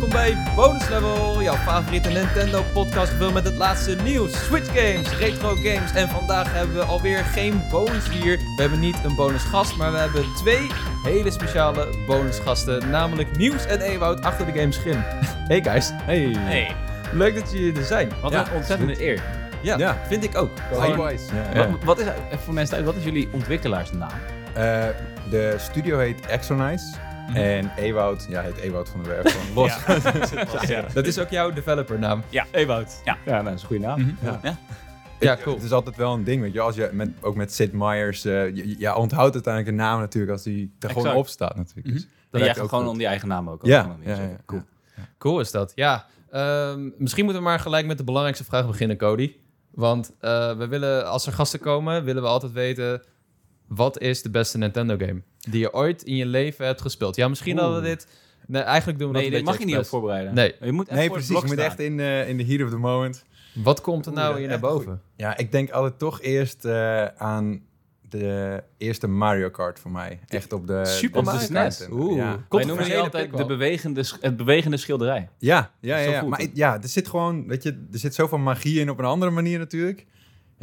welkom bij Bonus Level, jouw favoriete Nintendo podcast gevuld met het laatste nieuws, Switch games, retro games en vandaag hebben we alweer geen bonus hier. We hebben niet een bonusgast, maar we hebben twee hele speciale bonusgasten, namelijk Nieuws en Ewout achter de game Schim. Hey guys. Hey. Hey, Leuk dat jullie er zijn. Wat Ja, een ontzettende eer. Ja, Ja. vind ik ook. likewise. Wat, wat is, voor mensen thuis, wat is jullie ontwikkelaarsnaam? Eh, de studio heet Exonice. En Ewoud, ja, heet Ewoud van der Werf. Van Los. ja. Dat is ook jouw developernaam. Ja. Ewout. Ja. ja, nou, dat is een goede naam. Mhm. Ja. Ja. Ja, Het- cool. Het is altijd wel een ding, weet je. Als je met, ook met Sid Meier's, eh, je, je onthoudt uiteindelijk een naam natuurlijk als die er gewoon Exact. op staat natuurlijk. Dus En dat jij werkt gaat ook gewoon goed. om die eigen naam ook. Ja, Gewoon ja, zo. ja, Cool. Cool is dat. Ja, ehm, misschien moeten we maar gelijk met de belangrijkste vraag beginnen, Cody. Want eh, we willen, als er gasten komen, willen we altijd weten... wat is de beste Nintendo game die je ooit in je leven hebt gespeeld? Ja, misschien Oeh. hadden we dit... Nee, eigenlijk doen we Nee, dat mag je beetje niet op voorbereiden. Nee. Je moet echt Nee, precies. Je moet echt staan. in, eh, in de heat of the moment. Wat komt er nou hier naar boven? Ja, ik denk altijd toch eerst eh, aan de eerste Mario Kart voor mij. Echt op de... Super op de Mario SNES. Kart? Oeh. Oeh. Ja. Wij noemen Controversiële altijd de bewegende, het bewegende schilderij. Ja, ja, ja, ja. maar ja, er zit gewoon, weet je, er zit zoveel magie in op een andere manier natuurlijk.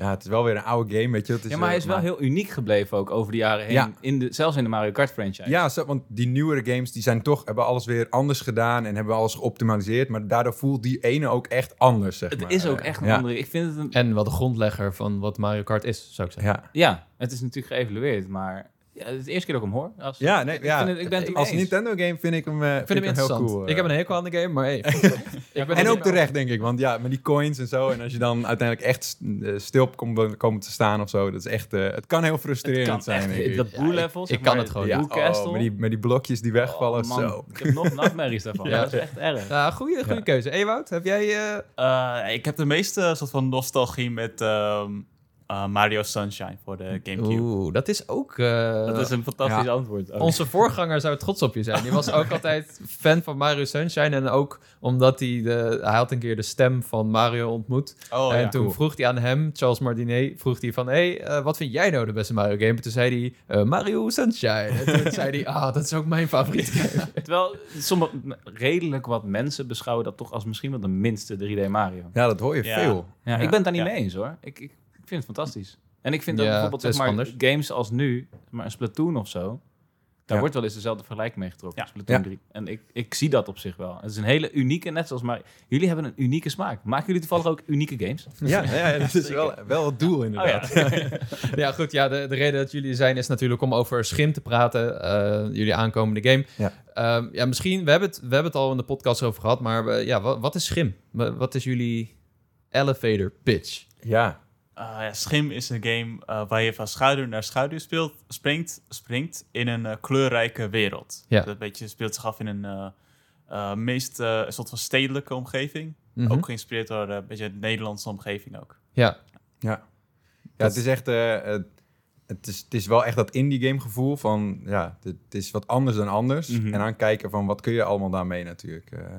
Ja, het is wel weer een oude game, weet je. Het is, Ja, maar hij eh, is wel heel uniek gebleven ook over de jaren heen. Ja. In de, zelfs in de Mario Kart franchise. Ja, zo, want die nieuwere games die zijn toch, hebben alles weer anders gedaan en hebben alles geoptimaliseerd. Maar daardoor voelt die ene ook echt anders, zeg Het maar. is ook echt een ja. andere... Ik vind het een... En wel de grondlegger van wat Mario Kart is, zou ik zeggen. Ja, Ja, het is natuurlijk geëvalueerd, maar... Ja, het is de eerste keer dat ik hem hoor. Als, ja, nee, ik, ja. vind het- ik ben het als. Nintendo game vind ik hem, eh, Ik vind hem heel interessant. cool. eh. ik heb een hekel aan de game, maar hey. ik ben En ook terecht, denk ik. Want ja, met die coins en zo. En als je dan uiteindelijk echt eh, stil komt komen te staan of zo. Dat is echt... eh, het kan heel frustrerend Het kan zijn, echt, ik. dat Ja, Blue ik- level, ik zeg kan maar, het gewoon Castle. Oh, met, die, met die blokjes die wegvallen, Oh, man, zo. Ik heb nog nachtmerries daarvan. Ja. Dat is echt erg. Ja, goede, goede Ja. keuze. Ewout, heb jij... eh, Eh, ik heb de meeste soort van nostalgie met ehm, eh, Mario Sunshine voor de GameCube. Oeh, dat is ook... eh, Dat is een fantastisch antwoord. ook. Onze voorganger zou trots op je zijn. Die was ook altijd fan van Mario Sunshine. En ook omdat hij de... Hij had een keer de stem van Mario ontmoet. Oh en ja, toen cool. vroeg hij aan hem, Charles Martinet, vroeg hij van... Hé, hey, eh, wat vind jij nou de beste Mario game? En toen zei hij, eh, Mario Sunshine. En toen zei hij, ah, dat is ook mijn favoriete game. Terwijl sommige, redelijk wat mensen beschouwen dat toch als misschien wel de minste 3D Mario. Ja, dat hoor je Ja. veel. Ja, Ja. ik ben het daar niet Ja. mee eens hoor. Ik, ik vind het fantastisch. En ik vind Ja, dat bijvoorbeeld zeg maar, anders. games als nu, maar een Splatoon of zo, daar Ja. wordt wel eens dezelfde vergelijking mee getrokken. Ja. Splatoon Ja. 3. En ik, ik zie dat op zich wel. Het is een hele unieke, net zoals maar jullie hebben een unieke smaak. Maken jullie toevallig ook unieke games? Ja, ja, ja, dat is wel, wel het doel inderdaad. ja, goed. Ja, de, de reden dat jullie zijn is natuurlijk om over Schim te praten. eh, jullie aankomende game. Ja. Ehm, ja, misschien, we hebben, het, we hebben het al in de podcast over gehad. Maar we- ja, wat, wat is Schim? Wa- Wat is jullie elevator pitch? Ja, Eh, ja, Schim is een game eh, waar je van schaduw naar schaduw speelt, springt, springt in een eh, kleurrijke wereld. Ja. Dat beetje speelt zich af in een eh, eh, meest eh, een soort van stedelijke omgeving. Mhm. Ook geïnspireerd door een beetje de Nederlandse omgeving ook. Ja, ja. ja het is echt... eh, het, het, is, het is wel echt dat indie game gevoel van... Ja, het, het is wat anders dan anders. Mhm. En dan kijken van wat kun je allemaal daarmee natuurlijk. eh.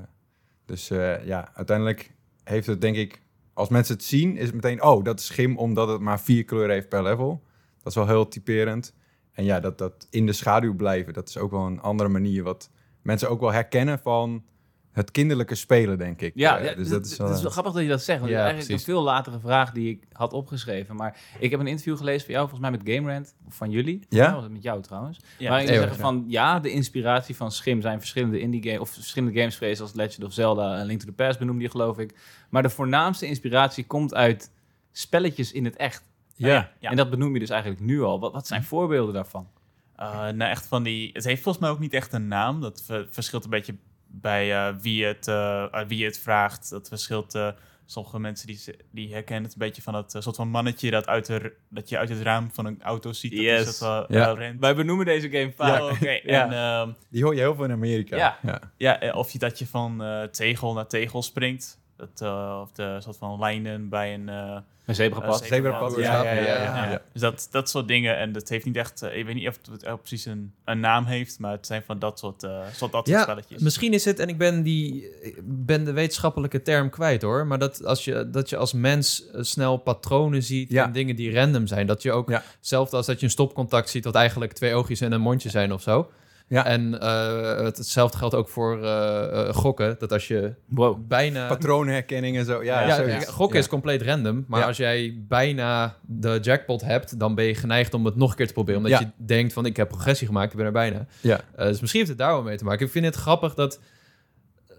dus eh, ja, uiteindelijk heeft het denk ik... Als mensen het zien, is het meteen... Oh, dat is schim omdat het maar vier kleuren heeft per level. Dat is wel heel typerend. En ja, dat, dat in de schaduw blijven, dat is ook wel een andere manier... wat mensen ook wel herkennen van het kinderlijke spelen, denk ik. Ja, Eh, ja, dus dat, dat is wel... het is wel grappig dat je dat zegt. Want Ja, het is eigenlijk precies. een veel latere vraag die ik had opgeschreven. Maar ik heb een interview gelezen van jou, volgens mij met Game Rant, of van jullie. Ja? Of was het met jou trouwens. Ja, waarin ze zeggen van, ja, de inspiratie van Schim zijn verschillende indie games, of verschillende games geweest, als Legend of Zelda en Link to the Past benoemde je, geloof ik. Maar de voornaamste inspiratie komt uit spelletjes in het echt. ja. ja. En dat benoem je dus eigenlijk nu al. Wat, wat zijn voorbeelden daarvan? Eh, nou, echt van die. Het heeft volgens mij ook niet echt een naam. Dat ver- verschilt een beetje bij eh, wie, het, eh, uh, wie het vraagt. Dat verschilt. eh, sommige mensen die, die herkennen het een beetje van dat eh, soort van mannetje dat, uit de, dat je uit het raam van een auto ziet. Dat Yes. is dat, eh, Ja. eh, rent. Wij benoemen deze game vaak. Oh, oké. Ja. En ehm, Die hoor je heel veel in Amerika. Ja. ja. ja, eh, of je dat je van eh, tegel naar tegel springt. Dat, eh, of de soort van lijnen bij een eh, Een zebrapad. zebrapad, ja, ja, ja, ja. Dus dat, dat soort dingen. En dat heeft niet echt... eh, ik weet niet of het precies een, een naam heeft, maar het zijn van dat soort, eh soort, dat soort ja spelletjes. misschien is het, en ik ben, die, ben de wetenschappelijke term kwijt hoor, maar dat, als je, dat je als mens snel patronen ziet Ja. en dingen die random zijn, dat je ook, Ja. hetzelfde als dat je een stopcontact ziet, dat eigenlijk twee oogjes en een mondje zijn of zo. Ja. En eh, het, hetzelfde geldt ook voor eh, eh, gokken. Dat als je Wow. bijna... Patroonherkenning en zo. Ja, Ja, gokken Ja. is compleet random. Maar Ja. als jij bijna de jackpot hebt, dan ben je geneigd om het nog een keer te proberen. Omdat Ja. je denkt van, ik heb progressie gemaakt, ik ben er bijna. Ja. Eh, dus misschien heeft het daar wel mee te maken. Ik vind het grappig dat,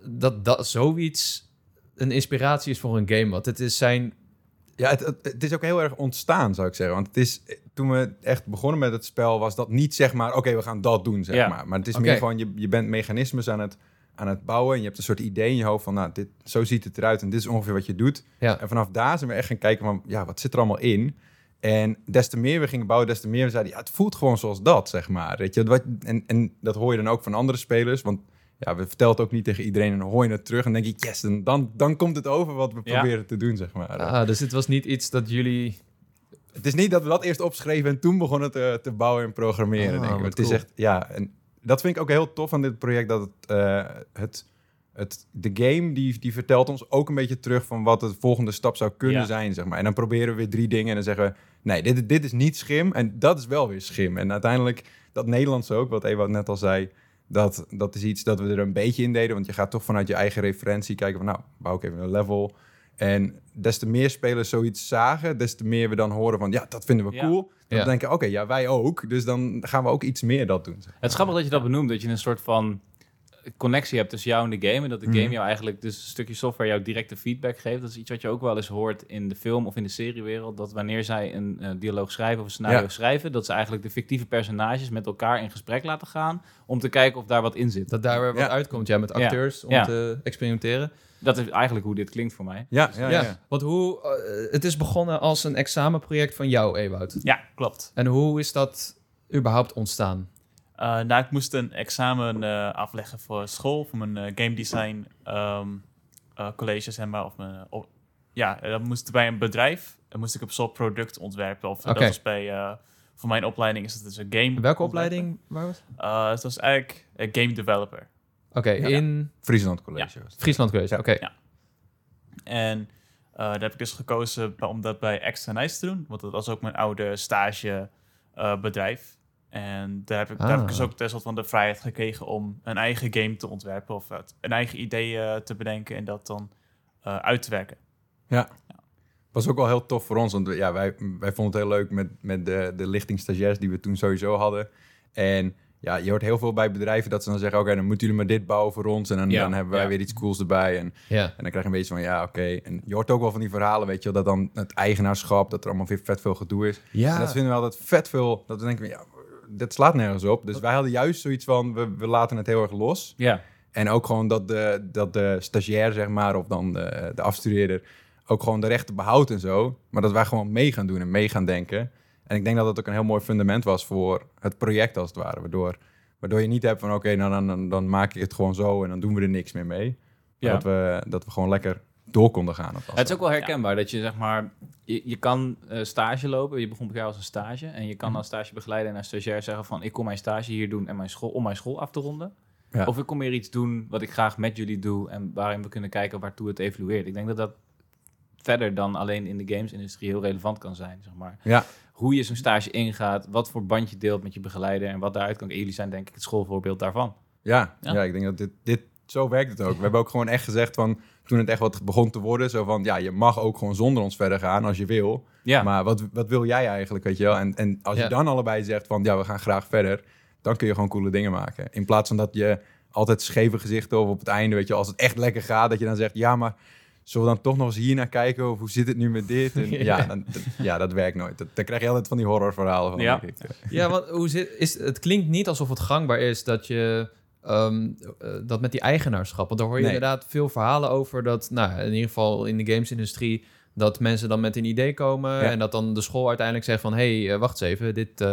dat, dat zoiets een inspiratie is voor een game. Want het is zijn... Ja, het, is ook heel erg ontstaan, zou ik zeggen. Want het is, toen we echt begonnen met het spel, was dat niet zeg maar, oké, we gaan dat doen, zeg Ja. maar. Maar het is meer gewoon, je, je bent mechanismes aan het, aan het bouwen. En je hebt een soort idee in je hoofd van, nou, dit, zo ziet het eruit en dit is ongeveer wat je doet. Ja. En vanaf daar zijn we echt gaan kijken van, ja, wat zit er allemaal in? En des te meer we gingen bouwen, des te meer we zeiden, ja, het voelt gewoon zoals dat, zeg maar. Weet je? En, en dat hoor je dan ook van andere spelers, want ja, we vertellen het ook niet tegen iedereen en dan hoor je het terug en denk je, yes, dan, dan, dan komt het over wat we Ja. proberen te doen, zeg maar. Ah, dus dit was niet iets dat jullie... Het is niet dat we dat eerst opschreven en toen begonnen te, te bouwen en programmeren. Ah, denk ik. Het is echt, ja, en dat vind ik ook heel tof aan dit project. Dat het, eh, het, het de game die, die vertelt ons ook een beetje terug van wat de volgende stap zou kunnen Ja. zijn, zeg maar. En dan proberen we weer drie dingen en dan zeggen we, nee, dit, dit is niet schim en dat is wel weer schim. En uiteindelijk dat Nederlands ook, wat Ewout net al zei, dat, dat is iets dat we er een beetje in deden. Want je gaat toch vanuit je eigen referentie kijken van, nou, bouw ik even een level. En des te meer spelers zoiets zagen, des te meer we dan horen van, ja, dat vinden we Ja. cool. Dan Ja. denken, oké, ja, wij ook. Dus dan gaan we ook iets meer dat doen. zeg. Het is grappig dat je dat benoemt, dat je een soort van connectie hebt tussen jou en de game. En dat de Mhm. game jou eigenlijk, dus een stukje software, jou directe feedback geeft. Dat is iets wat je ook wel eens hoort in de film of in de seriewereld. Dat wanneer zij een eh, dialoog schrijven of een scenario Ja. schrijven, dat ze eigenlijk de fictieve personages met elkaar in gesprek laten gaan. Om te kijken of daar wat in zit. Dat daar weer wat Ja. uitkomt, ja, met Ja. acteurs om Ja. te experimenteren. Dat is eigenlijk hoe dit klinkt voor mij. Ja, ja, Ja, ja. want hoe... eh, het is begonnen als een examenproject van jou, Ewout. Ja, klopt. En hoe is dat überhaupt ontstaan? Eh, nou, ik moest een examen eh, afleggen voor school, voor mijn eh, game design ehm, eh, college, zeg maar. Of mijn, op- ja, dat moest bij een bedrijf. Dan moest ik een soort product ontwerpen. Of dat was bij, eh, voor mijn opleiding is het dus een game. Welke ontwerpen. opleiding waar was het? Eh, het was eigenlijk een game developer. Oké, in Friesland College. het. Friesland. Ja. Oké. Ja. En eh, daar heb ik dus gekozen om dat bij Extra Nice te doen. Want dat was ook mijn oude stagebedrijf. En daar heb, ik, daar heb ik Ah. dus ook tenslotte van de vrijheid gekregen om een eigen game te ontwerpen. Of een eigen idee te bedenken en dat dan eh, uit te werken. was ook wel heel tof voor ons. Want ja, wij, wij vonden het heel leuk met, met de, de lichting stagiairs die we toen sowieso hadden. En ja, je hoort heel veel bij bedrijven dat ze dan zeggen... oké, dan moeten jullie maar dit bouwen voor ons. En dan, Ja, dan hebben wij ja. weer iets cools erbij. En, Ja. en dan krijg je een beetje van, ja, oké. En je hoort ook wel van die verhalen, weet je wel... dat dan het eigenaarschap, dat er allemaal weer vet veel gedoe is. Ja. En dat vinden we altijd vet veel... dat we denken, ja, dat slaat nergens op. Dus wij hadden juist zoiets van, we, we laten het heel erg los. Ja, En ook gewoon dat de, dat de stagiair, zeg maar, of dan de, de afstudeerder... ook gewoon de rechten behoudt en zo. Maar dat wij gewoon mee gaan doen en mee gaan denken. En ik denk dat dat ook een heel mooi fundament was voor het project, als het ware. Waardoor, waardoor je niet hebt van, oké, nou, dan, dan, dan maak ik het gewoon zo... en dan doen we er niks meer mee. Ja. Dat, we, dat we gewoon lekker door konden gaan. Het is ook wel herkenbaar dat je zeg maar, je, je kan eh, stage lopen. Je begon bij jou als een stage. En je kan Mhm. als stagebegeleider en als stagiair zeggen van... ik kom mijn stage hier doen en mijn school, om mijn school af te ronden. Ja. Of ik kom hier iets doen wat ik graag met jullie doe... en waarin we kunnen kijken waartoe het evolueert. Ik denk dat dat verder dan alleen in de gamesindustrie heel relevant kan zijn. Zeg maar. Ja. Hoe je zo'n stage ingaat, wat voor band je deelt met je begeleider... en wat daaruit kan. En jullie zijn denk ik het schoolvoorbeeld daarvan. Ja, Ja. ja. ik denk dat dit, dit... Zo werkt het ook. We hebben ook gewoon echt gezegd van... toen het echt wat begon te worden... zo van, ja, je mag ook gewoon zonder ons verder gaan als je wil... Ja, Maar wat, wat wil jij eigenlijk, weet je wel? En, en als Ja. je dan allebei zegt van, ja, we gaan graag verder... dan kun je gewoon coole dingen maken. In plaats van dat je altijd scheve gezichten of op het einde, weet je, als het echt lekker gaat, dat je dan zegt, ja, maar zullen we dan toch nog eens hier naar kijken? Of hoe zit het nu met dit? En, ja, Ja. dan, ja, dat werkt nooit. Dat, dan krijg je altijd van die horrorverhalen van. Ja. Ja, want hoe zit, is, het klinkt niet alsof het gangbaar is dat je ehm, eh, dat met die eigenaarschap. Want daar hoor je Nee. inderdaad veel verhalen over dat, nou, in ieder geval in de gamesindustrie, dat mensen dan met een idee komen Ja. en dat dan de school uiteindelijk zegt van, hé, hey, wacht eens even, dit, eh,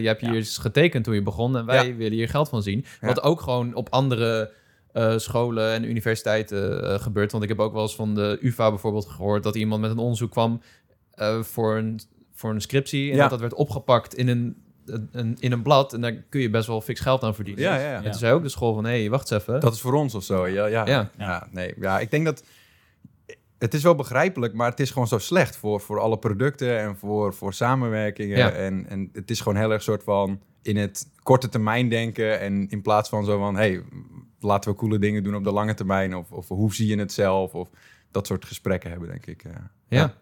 je hebt hier Ja. eens getekend toen je begon en wij Ja. willen hier geld van zien. Wat ook gewoon op andere eh, scholen en universiteiten eh, gebeurt. Want ik heb ook wel eens van de UvA bijvoorbeeld gehoord dat iemand met een onderzoek kwam eh, voor, een, voor een scriptie en dat dat werd opgepakt in een, een, in een blad en daar kun je best wel fix geld aan verdienen. Ja, ja, ja. En toen zei ook de school van, hé, hey, wacht eens even. Dat is voor ons of zo. Ja, ja. Ja. ja. nee. Ja, ik denk dat het is wel begrijpelijk, maar het is gewoon zo slecht voor, voor alle producten en voor, voor samenwerkingen. Ja. En, en het is gewoon heel erg soort van in het korte termijn denken. En in plaats van zo van, hey, laten we coole dingen doen op de lange termijn. Of, of hoe zie je het zelf? Of dat soort gesprekken hebben, denk ik. ja. Ja.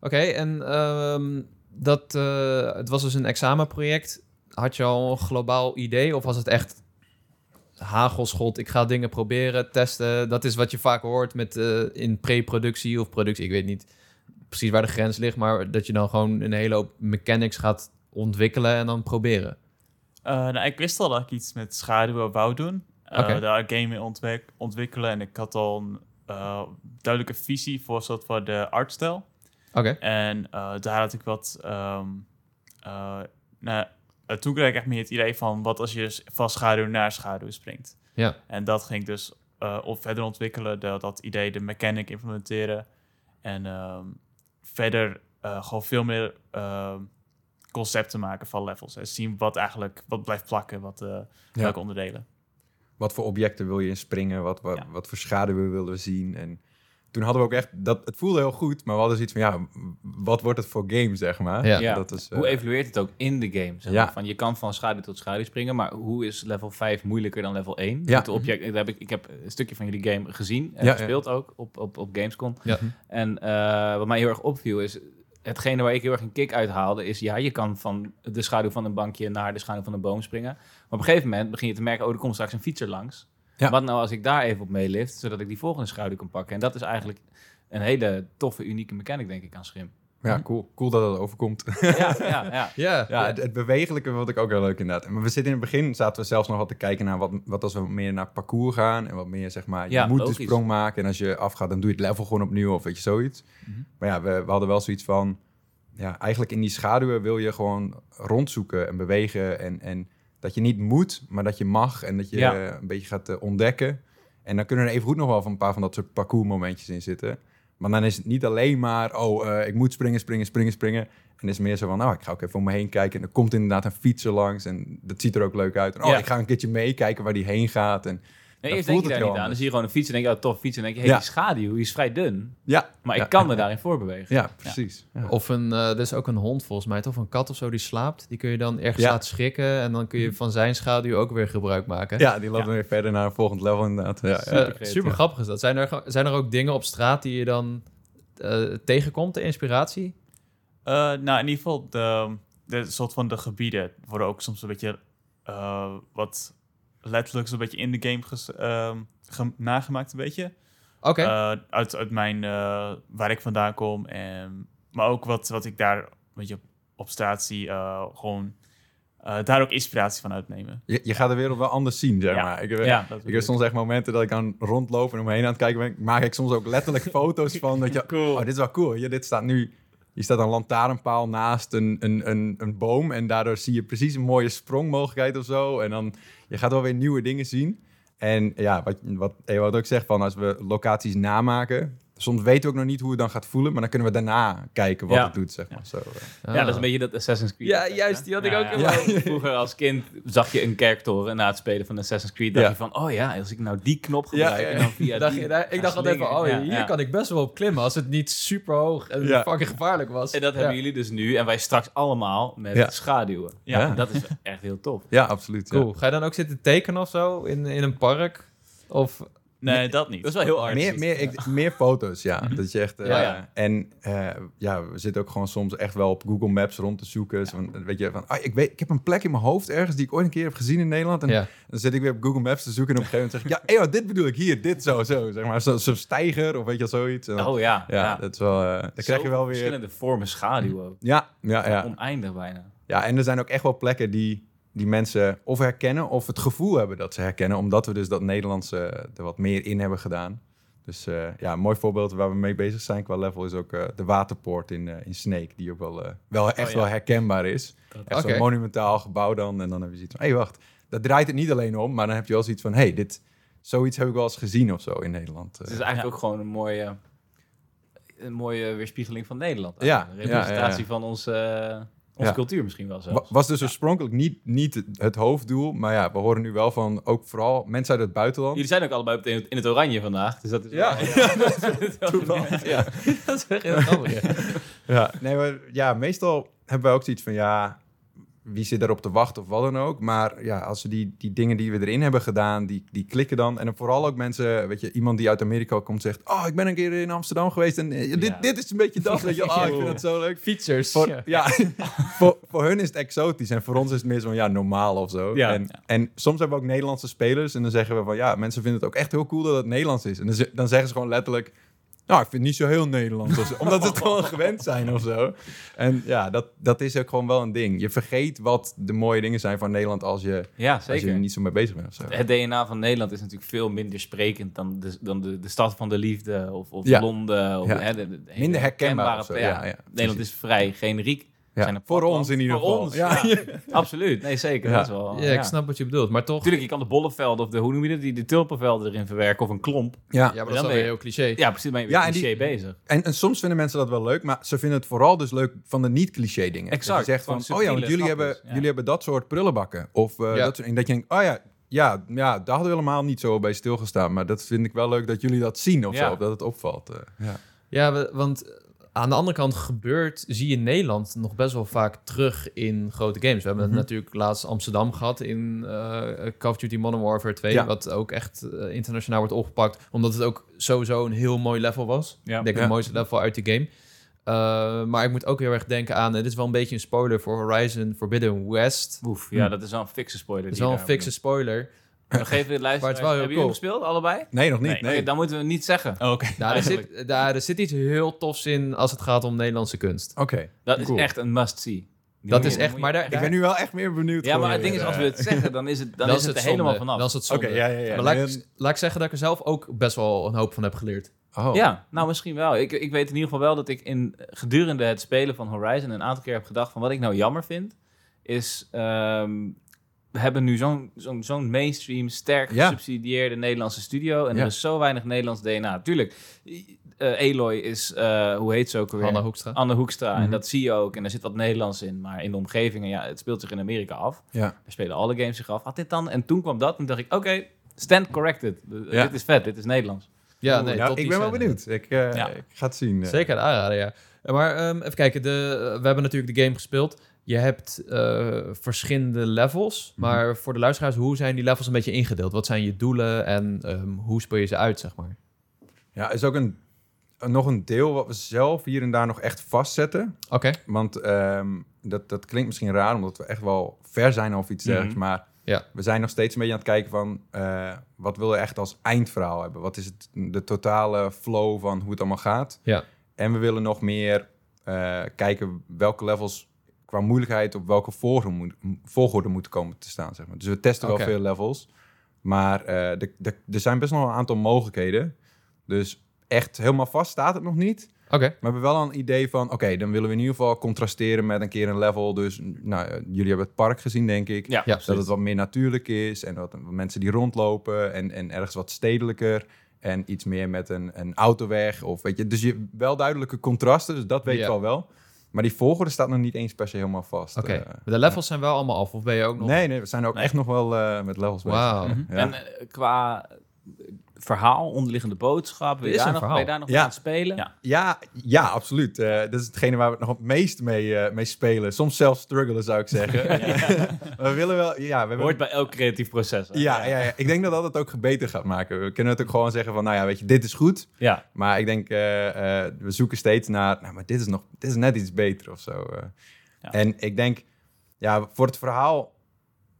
Oké, en ehm, dat, eh, het was dus een examenproject. Had je al een globaal idee of was het echt hagelschot? Ik ga dingen proberen, testen. Dat is wat je vaak hoort met, eh, in pre-productie of productie. Ik weet niet precies waar de grens ligt, maar dat je dan gewoon een hele hoop mechanics gaat ontwikkelen en dan proberen. Eh, nou, ik wist al dat ik iets met schaduwen wou doen. Oké. Daar een game mee ontwik- ontwikkelen. En ik had al een duidelijke visie voor soort van de artstijl. Oké, En eh, daar had ik wat... ehm eh, nou, eh, toen kreeg ik echt meer het idee van... wat als je dus van schaduw naar schaduw springt. ja. En dat ging ik dus eh, op verder ontwikkelen. De, dat idee, de mechanic implementeren. En ehm, verder eh, gewoon veel meer ehm, concepten maken van levels. En zien wat eigenlijk wat blijft plakken, wat, eh, welke onderdelen. Wat voor objecten wil je inspringen? Wat, wat, Ja. wat voor schaduwen willen we zien? En toen hadden we ook echt... Dat, het voelde heel goed, maar we hadden zoiets van... Ja, wat wordt het voor game, zeg maar? Ja. Ja. Dat is, eh, Hoe evalueert het ook in de game? Zeg Ja. maar? Van, je kan van schaduw tot schaduw springen, maar hoe is level 5 moeilijker dan level 1? Ja. Het object, dat heb ik, ik heb een stukje van jullie game gezien en Ja, gespeeld ook op, op, op Gamescom. Ja. En eh, wat mij heel erg opviel is, hetgene waar ik heel erg een kick uit haalde, is ja, je kan van de schaduw van een bankje naar de schaduw van een boom springen. Maar op een gegeven moment begin je te merken, oh, er komt straks een fietser langs. Ja. Wat nou als ik daar even op meelift, zodat ik die volgende schaduw kan pakken? En dat is eigenlijk een hele toffe, unieke mechanic, denk ik, aan Schim. Ja, cool. Cool dat het overkomt. ja, ja, ja. Ja, Ja, het, het bewegelijke vond ik ook heel leuk inderdaad. Maar we zitten in het begin, zaten we zelfs nog wat te kijken naar wat, wat als we meer naar parcours gaan. En wat meer zeg maar, je Ja, moet logisch. de sprong maken. En als je afgaat, dan doe je het level gewoon opnieuw of weet je, zoiets. Mhm. Maar ja, we, we hadden wel zoiets van, ja, eigenlijk in die schaduwen wil je gewoon rondzoeken en bewegen. En, en dat je niet moet, maar dat je mag. En dat je Ja. een beetje gaat eh, ontdekken. En dan kunnen er even goed nog wel van een paar van dat soort parcours momentjes in zitten. Maar dan is het niet alleen maar, oh, eh, ik moet springen, springen, springen, springen. En het is meer zo van, nou, ik ga ook even om me heen kijken. En er komt inderdaad een fietser langs. En dat ziet er ook leuk uit. En, oh, Ja. ik ga een keertje meekijken waar die heen gaat. En Nee, eerst denk je daar niet aan. Dan zie je gewoon een fiets en denk je, oh, tof fiets. En denk je, hey, Ja. die schaduw die is vrij dun. ja, Maar ja, ik kan me daarin voorbewegen. Ja, precies. Ja. Of een, eh er is ook een hond volgens mij, toch? Of een kat of zo die slaapt. Die kun je dan ergens Ja. laten schrikken. En dan kun je van zijn schaduw ook weer gebruik maken. Ja, die loopt Ja. dan weer verder naar een volgend level inderdaad. Ja, super, grappig is dat. Zijn er, zijn er ook dingen op straat die je dan eh, tegenkomt, de inspiratie? Eh, nou, in ieder geval, de, de soort van de gebieden worden ook soms een beetje eh, wat letterlijk zo'n beetje in de game ges- ehm, ge- nagemaakt, een beetje. Oké. Eh, uit, uit mijn, eh, waar ik vandaan kom. En, maar ook wat, wat ik daar een beetje op, op straat zie, eh, gewoon eh, daar ook inspiratie van uitnemen. Je, je gaat de wereld wel anders zien, zeg Ja. maar. Ik, heb- Ja, ik heb soms echt momenten dat ik aan rondlopen en om me heen aan het kijken ben. Maak ik soms ook letterlijk foto's van. Dat je, Cool. Oh, dit is wel cool. Hier, dit staat nu... Hier staat een lantaarnpaal naast een, een, een, een boom. En daardoor zie je precies een mooie sprongmogelijkheid of zo. En dan, je gaat wel weer nieuwe dingen zien. En ja, wat, wat Ewout ook zegt, van als we locaties namaken... Soms weten we ook nog niet hoe het dan gaat voelen. Maar dan kunnen we daarna kijken wat Ja. het doet, zeg maar. Zo, eh. Ja, dat is een beetje dat Assassin's Creed. Ja, effect, juist, die had ik Ja, ook ja. Vroeger als kind zag je een kerktoren na het spelen van Assassin's Creed. Dacht Ja. je van, oh ja, als ik nou die knop gebruik ja, ja. en dan via Dacht die je, daar- ik dacht altijd van, oh, hier kan ik best wel op klimmen als het niet super hoog en Ja. fucking gevaarlijk was. En dat Ja. hebben jullie dus nu en wij straks allemaal met Ja. schaduwen. Ja. Ja. Dat is echt heel tof. Ja, absoluut. ja. Cool. Ga je dan ook zitten tekenen of zo in, in een park? Of Nee, dat niet. Dat is wel heel artsy. Meer, meer, ik, meer foto's, ja. Dat je echt, eh, Ja, ja. En eh, ja, we zitten ook gewoon soms echt wel op Google Maps rond te zoeken. Zo van, weet je, van, ah, ik, weet, ik heb een plek in mijn hoofd ergens die ik ooit een keer heb gezien in Nederland. En ja. dan zit ik weer op Google Maps te zoeken en op een gegeven moment zeg ik, ja, eeuw, dit bedoel ik hier, dit zo, zo. Zeg maar, zo'n zo stijger of weet je zoiets. En Oh ja. ja, dat is wel, eh dan krijg je wel weer... Verschillende vormen schaduw ook. Ja, ja, ja. Oneindig bijna. Ja, en er zijn ook echt wel plekken die, die mensen of herkennen of het gevoel hebben dat ze herkennen, omdat we dus dat Nederlandse er wat meer in hebben gedaan. Dus eh, ja, een mooi voorbeeld waar we mee bezig zijn qua level is ook eh, de waterpoort in, eh, in Snake, die ook wel, wel echt ja. wel herkenbaar is. Echt Oké. zo'n monumentaal gebouw dan. En dan heb je zoiets van, hé hey, wacht, dat draait het niet alleen om, maar dan heb je wel zoiets van, hé, hey, dit, zoiets heb ik wel eens gezien of zo in Nederland. Het is eigenlijk Ja. ook gewoon een mooie, een mooie weerspiegeling van Nederland. Ja. Een representatie ja. van onze, Onze Ja. cultuur misschien wel zelfs. Was dus oorspronkelijk niet, niet het- hoofddoel. Maar ja, we horen nu wel van ook vooral mensen uit het buitenland. Jullie zijn ook allebei in het, in het oranje vandaag. Dus dat is Ja. wel- ja. dat is echt heel grappig. ja. Ja, nee, maar ja, meestal hebben we ook zoiets van ja, wie zit erop te wachten of wat dan ook. Maar ja, als we die, die dingen die we erin hebben gedaan, die, die klikken dan. En dan vooral ook mensen, weet je, iemand die uit Amerika komt zegt, oh, ik ben een keer in Amsterdam geweest en eh, dit, Ja. dit is een beetje dat, weet je. Oh, ik vind het zo leuk. Fietsers. Voor, Ja. ja, voor, voor hun is het exotisch en voor ons is het meer zo ja, normaal of zo. Ja. En, en soms hebben we ook Nederlandse spelers en dan zeggen we van ja, mensen vinden het ook echt heel cool dat het Nederlands is. En dan, ze- dan zeggen ze gewoon letterlijk, nou, ik vind het niet zo heel Nederlands. zo, omdat ze het gewoon gewend zijn of zo. En ja, dat, dat is ook gewoon wel een ding. Je vergeet wat de mooie dingen zijn van Nederland als je, Ja, als je zeker. er niet zo mee bezig bent of zo. Het DNA van Nederland is natuurlijk veel minder sprekend dan de, dan de, de stad van de liefde of, of Ja. Londen. Of, Ja. hè, de- de hele Minder herkenbaar zo, herkenbare- ja, ja, Nederland is vrij generiek. Ja, Zijn er voor ons in ieder voor geval. Ons, Ja. ja. Absoluut. Nee, zeker. Ja. Dat is wel, Ja, ik snap wat je bedoelt. Maar toch... Natuurlijk, je kan de bollevelden of de, hoe noem je dat, die de tulpenvelden erin verwerken of een klomp. Ja. Ja, maar dat is je- heel cliché. Ja, precies. Ben je Ja, weer die- cliché bezig. En, en soms vinden mensen dat wel leuk, maar ze vinden het vooral dus leuk van de niet-cliché dingen. Exact, Dat je zegt van, van oh ja, want jullie hebben, jullie hebben dat soort prullenbakken. Of eh, Ja. dat soort, en dat je denkt, oh ja, ja, ja, daar hadden we helemaal niet zo bij stilgestaan. Maar dat vind ik wel leuk dat jullie dat zien of Ja. zo, of dat het opvalt. eh. ja. Ja, we- want aan de andere kant gebeurt, zie je Nederland nog best wel vaak terug in grote games. We hebben Mhm. natuurlijk laatst Amsterdam gehad in eh, Call of Duty Modern Warfare 2, Ja. wat ook echt eh, internationaal wordt opgepakt, omdat het ook sowieso een heel mooi level was. Ja. Ik denk Ja. het mooiste level uit de game. Eh, maar ik moet ook heel erg denken aan, eh, dit is wel een beetje een spoiler voor Horizon Forbidden West. Oef, ja, dat is wel een fikse spoiler. Het is wel een fikse spoiler. We geven de luisteraars. Maar het is wel heel Hebben jullie gespeeld, allebei? Nee, nog niet. Nee. Nee, Oké, dan moeten we niet zeggen. Oh, Oké. Er, Eigenlijk. zit, daar, er zit iets heel tofs in als het gaat om Nederlandse kunst. Oké. Dat Cool. is echt een must-see. Die Dat moet is je- echt, moet maar daar, Ik ben nu wel echt meer benieuwd. Ja, maar het ding is, als we het zeggen, dan is het, dan dan is het er zonde. helemaal vanaf. Dan is het Oké, zonde. ja, ja, ja. Maar laat, ik, laat ik zeggen dat ik er zelf ook best wel een hoop van heb geleerd. Oh. Ja, nou misschien wel. Ik, ik weet in ieder geval wel dat ik in, gedurende het spelen van Horizon een aantal keer heb gedacht van wat ik nou jammer vind, is ehm, hebben nu zo'n zo'n zo'n mainstream, sterk Ja. gesubsidieerde Nederlandse studio en Ja. er is zo weinig Nederlands DNA. Tuurlijk, eh, Eloy is, eh, hoe heet ze ook alweer? Hanna Hoekstra. Anne Hoekstra. En Mhm. dat zie je ook. En er zit wat Nederlands in. Maar in de omgevingen, ja, het speelt zich in Amerika af. Ja. Daar spelen alle games zich af. Had dit dan? En toen kwam dat. En dacht ik, oké, stand corrected. Ja. Dit is vet. Dit is Nederlands. Ja, nee, nou, ik ben wel benieuwd. Ik, eh, Ja. ik ga het zien. eh. Zeker aanraden, ja. Maar ehm, even kijken, de, we hebben natuurlijk de game gespeeld. Je hebt eh, verschillende levels. Mhm. Maar voor de luisteraars, hoe zijn die levels een beetje ingedeeld? Wat zijn je doelen en ehm, hoe speel je ze uit, zeg maar? Ja, is ook een, nog een deel wat we zelf hier en daar nog echt vastzetten. Oké, Want ehm, dat, dat klinkt misschien raar, omdat we echt wel ver zijn of iets Mhm. dergelijks. Maar Ja. we zijn nog steeds een beetje aan het kijken van... eh, wat wil je echt als eindverhaal hebben? Wat is het, de totale flow van hoe het allemaal gaat? Ja. En we willen nog meer eh, kijken welke levels qua moeilijkheid... op welke volgorde, moet, volgorde moeten komen te staan, zeg maar. Dus we testen wel veel levels. Maar eh, de, de, er zijn best nog wel een aantal mogelijkheden. Dus echt helemaal vast staat het nog niet... oké. Maar we hebben wel een idee van, oké, dan willen we in ieder geval contrasteren met een keer een level. Dus, nou, eh, jullie hebben het park gezien, denk ik. Ja, Ja, dat het wat meer natuurlijk is en wat, wat mensen die rondlopen en, en ergens wat stedelijker. En iets meer met een, een autoweg of weet je. Dus je wel duidelijke contrasten, dus dat weet Ja. je wel wel. Maar die volgorde staat nog niet eens per se helemaal vast. Oké, Eh, Maar de levels zijn wel allemaal af, of ben je ook nog... nee, nee, we zijn ook Nee. echt nog wel eh, met levels bezig. Wauw. Ja. Mhm. En eh, qua verhaal, onderliggende boodschap, ben je, is daar een nog, verhaal. ben je daar nog Ja. aan het spelen? Ja. Ja, ja, absoluut. Eh, dat is hetgene waar we het nog het meest mee, eh, mee spelen. Soms zelfs struggelen, zou ik zeggen. we willen wel, ja, we hebben Hoort bij elk creatief proces. Ja, ja, ja, ik denk dat dat het ook beter gaat maken. We kunnen natuurlijk gewoon zeggen van, nou ja, weet je, dit is goed. Ja. Maar ik denk, eh, eh, we zoeken steeds naar, nou, maar dit is nog, dit is net iets beter of zo. eh. Ja. En ik denk, ja, voor het verhaal,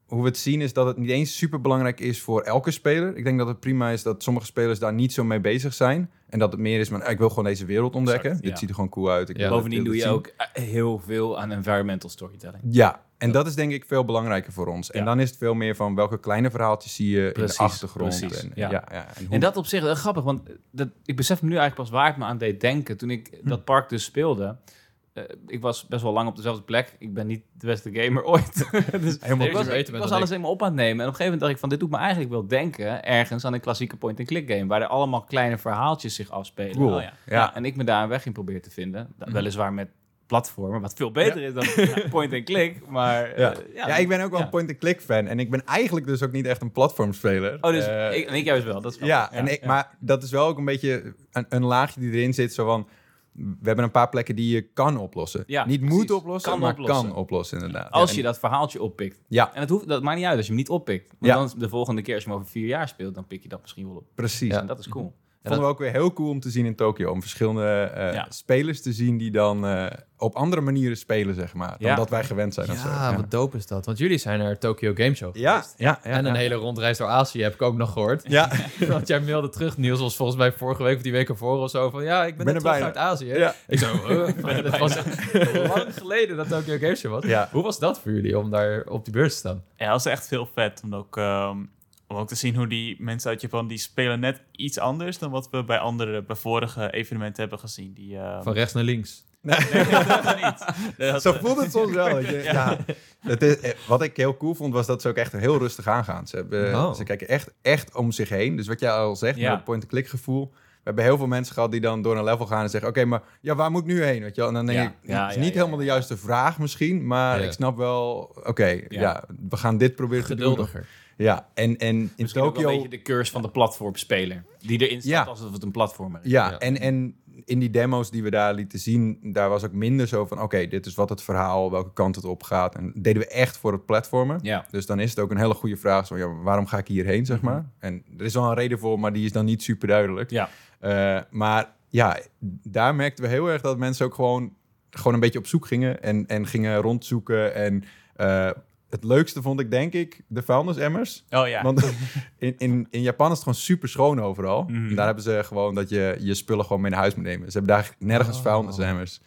hoe we het zien, is dat het niet eens super belangrijk is voor elke speler. Ik denk dat het prima is dat sommige spelers daar niet zo mee bezig zijn. En dat het meer is, van, ik wil gewoon deze wereld ontdekken. Exact, Dit ziet er gewoon cool uit. Ik Ja. Bovendien doe je zien. ook eh, heel veel aan environmental storytelling. Ja, en dat is denk ik veel belangrijker voor ons. En Ja. dan is het veel meer van welke kleine verhaaltjes zie je Precies, in de achtergrond. precies, en, ja. ja. Ja, en hoe- En dat op zich wel grappig, want dat, ik besef me nu eigenlijk pas waar het me aan deed denken. Toen ik Hm. dat park dus speelde, eh, ik was best wel lang op dezelfde plek. Ik ben niet de beste gamer ooit. dus Helemaal ik was, ik alles ik. helemaal op aan het nemen. En op een gegeven moment dacht ik van, dit doet me eigenlijk wel denken ergens aan een klassieke point-and-click game. Waar er allemaal kleine verhaaltjes zich afspelen. Cool. Oh ja. ja. En ik me daar een weg in probeer te vinden. Mhm. Weliswaar met platformer, wat veel beter is dan point-and-click. Maar Ja. eh, Ja, ik ben ook wel ja. een point-and-click fan. En ik ben eigenlijk dus ook niet echt een platformspeler. Oh, dus Eh, ik, en ik juist wel. Dat is ja, en ik, maar dat is wel ook een beetje een, een laagje die erin zit. Zo van, we hebben een paar plekken die je kan oplossen. Ja, niet precies. moet oplossen, Kan maar oplossen. kan oplossen inderdaad. Als Ja, je dat verhaaltje oppikt. Ja, En het hoeft, dat maakt niet uit als je hem niet oppikt. Want Ja. dan de volgende keer als je hem over vier jaar speelt, dan pik je dat misschien wel op. precies. En dat is cool. Vonden we ook weer heel cool om te zien in Tokio. Om verschillende eh, Ja. spelers te zien die dan eh, op andere manieren spelen, zeg maar. Dan Ja. dat wij gewend zijn. zo. Ja, ja. wat dope is dat. Want jullie zijn naar Tokyo Game Show Ja, geweest. ja, ja, en een ja. hele rondreis door Azië heb ik ook nog gehoord. Ja, Want jij mailde terug, Niels was volgens mij vorige week of die week ervoor of zo van... Ja, ik ben, Ben net er terug bijna. uit Azië. ja. Ik zo, uh, het was lang geleden dat Tokyo Game Show was. Ja. Hoe was dat voor jullie om daar op die beurs te staan? Ja, dat was echt heel vet. Om ook, ehm, om ook te zien hoe die mensen uit Japan... die spelen net iets anders dan wat we bij andere... bij vorige evenementen hebben gezien. Die, ehm, Van rechts naar links. Nee, dat niet. Dat- Zo voelt het soms wel. je. Ja. Het is, eh, wat ik heel cool vond, was dat ze ook echt heel rustig aangaan. Ze, hebben, Oh. ze kijken echt, echt om zich heen. Dus wat jij al zegt, Ja. point-and-click gevoel. We hebben heel veel mensen gehad die dan door een level gaan en zeggen... Oké, maar ja, waar moet ik nu heen? Weet je wel? En dan denk Ja. ik, Ja, het is ja, niet ja, helemaal de juiste vraag misschien. Maar Ja. ik snap wel, oké, ja. we gaan dit proberen te doen. Ja, en, en in Misschien ook wel Tokio... een beetje de curse van de platformspeler. Die erin staat Ja. alsof het een platformer is. Ja, Ja. En, en in die demo's die we daar lieten zien, daar was ook minder zo van... oké, dit is wat het verhaal, welke kant het op gaat. En dat deden we echt voor het platformen. Ja. Dus dan is het ook een hele goede vraag. Zo, ja, waarom ga ik hierheen, zeg maar? En er is wel een reden voor, maar die is dan niet super duidelijk. Ja. Eh, maar ja, daar merkten we heel erg dat mensen ook gewoon, gewoon een beetje op zoek gingen... en, en gingen rondzoeken. En eh, het leukste vond ik, denk ik, de vuilnisemmers. Oh ja. Want in, in, in Japan is het gewoon super schoon overal. Mhm. En daar hebben ze gewoon dat je je spullen gewoon mee naar huis moet nemen. Ze hebben daar nergens Oh. vuilnisemmers.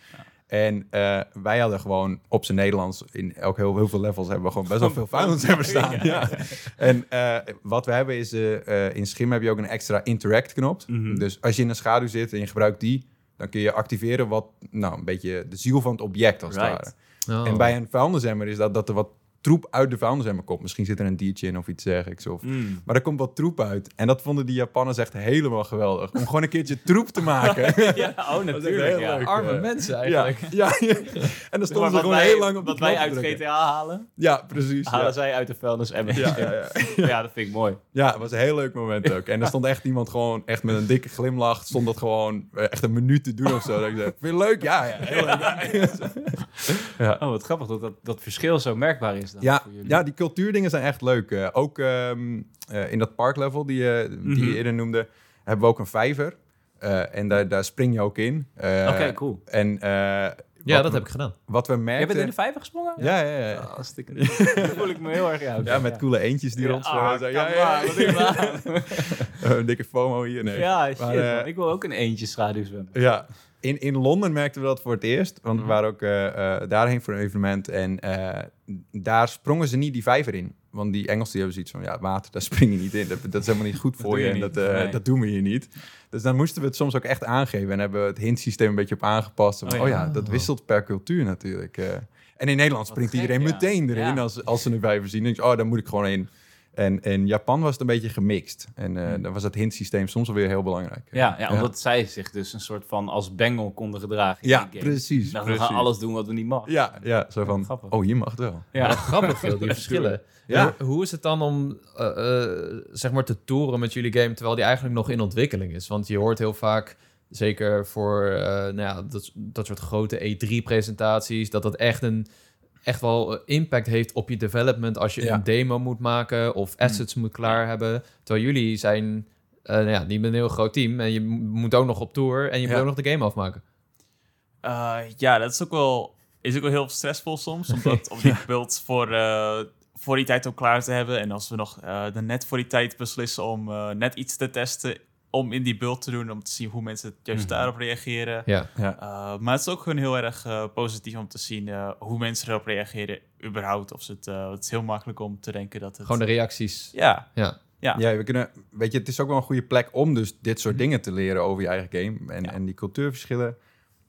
En eh, wij hadden gewoon op zijn Nederlands, in elk heel, heel veel levels, hebben we gewoon best wel veel vuilnisemmers staan. Ja. En eh, wat we hebben is, eh, in Schim heb je ook een extra interact knop. Mhm. Dus als je in een schaduw zit en je gebruikt die, dan kun je activeren wat, nou, een beetje de ziel van het object als het Right. ware. Oh. En bij een vuilnisemmer is dat dat er wat troep uit de vuilnisemmer komt. Misschien zit er een diertje in of iets dergelijks. Of Mm. maar er komt wat troep uit. En dat vonden die Japanners echt helemaal geweldig. Om gewoon een keertje troep te maken. Ja, oh natuurlijk. Ja. leuk. Arme mensen eigenlijk. ja, ja. En dan stonden ze wat gewoon wij, heel lang op wat wij uit drukken. GTA halen, Ja, precies. halen Ja. zij uit de vuilnis en Ja, ja, ja. ja, dat vind ik mooi. ja, het was een heel leuk moment ook. En er stond echt iemand gewoon echt met een dikke glimlach. Stond dat gewoon eh, echt een minuut te doen of zo. Dat ik zei, vind je leuk? Ja, ja, heel leuk. ja. Oh, wat grappig dat dat, dat verschil zo merkbaar is dan Ja, voor jullie. ja, die cultuurdingen zijn echt leuk. Eh, ook ehm, eh, in dat parklevel die, je die Mhm. je eerder noemde, hebben we ook een vijver. Eh, en daar, daar spring je ook in. Eh, Oké, cool. En eh, Ja, wat dat we- heb ik gedaan. Wat we Jij merkten... bent in de vijver gesprongen? Ja, ja, ja. Ja, Ja. Daar voel ik me heel erg uit. ja met coole eentjes die Ja, rondspringen. ah, come ja, ja, je nou? Eh, Een dikke FOMO hier. Nee. Ja, shit Maar, eh. Ik wil ook een eentje schaduw zwemmen. Ja, in, in Londen merkten we dat voor het eerst. Want we waren ook eh, eh, daarheen voor een evenement. En eh, daar sprongen ze niet die vijver in. Want die Engelsen die hebben zoiets van... Ja, water, daar spring je niet in. Dat, dat is helemaal niet goed voor je. je En dat, Nee. dat doen we hier niet. Dus dan moesten we het soms ook echt aangeven. En hebben we het hintsysteem een beetje op aangepast. Oh oh, ja. ja. dat wisselt per cultuur natuurlijk. en in Nederland springt gek, iedereen ja. meteen erin als, als ze een vijver zien. Dan denk je, oh, daar moet ik gewoon in. En in Japan was het een beetje gemixt. En eh dan was het hintsysteem soms alweer heel belangrijk. Ja, ja, omdat zij zich dus een soort van als bengel konden gedragen. in Ja, precies. Nou, we gaan alles doen wat we niet mogen. Ja, ja, zo van, Grappig. oh, je mag het wel. Ja. Ja. grappig veel, die verschillen. Ja. Hoe is het dan om eh, eh, zeg maar te toeren met jullie game terwijl die eigenlijk nog in ontwikkeling is? Want je hoort heel vaak, zeker voor eh, nou ja, dat, dat soort grote E3-presentaties, dat dat echt een echt wel eh, impact heeft op je development als je Ja. een demo moet maken of assets moet klaar hebben. Terwijl jullie zijn eh, nou ja, niet met een heel groot team en je mo- moet ook nog op tour en je moet ook nog de game afmaken. Eh, ja, dat is ook wel, is ook wel heel stressvol soms. Omdat om die build voor, eh, voor die tijd ook klaar te hebben. En als we nog eh de net voor die tijd beslissen om net iets te testen. Om in die build te doen. Om te zien hoe mensen juist Mhm. daarop reageren. Ja. Ja. Uh, maar het is ook gewoon heel erg eh, positief om te zien eh, hoe mensen erop reageren. überhaupt. Of ze het, eh, het is heel makkelijk om te denken dat het... Gewoon de reacties. Ja, Ja. Ja. Ja, we kunnen, weet je, het is ook wel een goede plek om dus dit soort dingen te leren over je eigen game en, Ja. en die cultuurverschillen.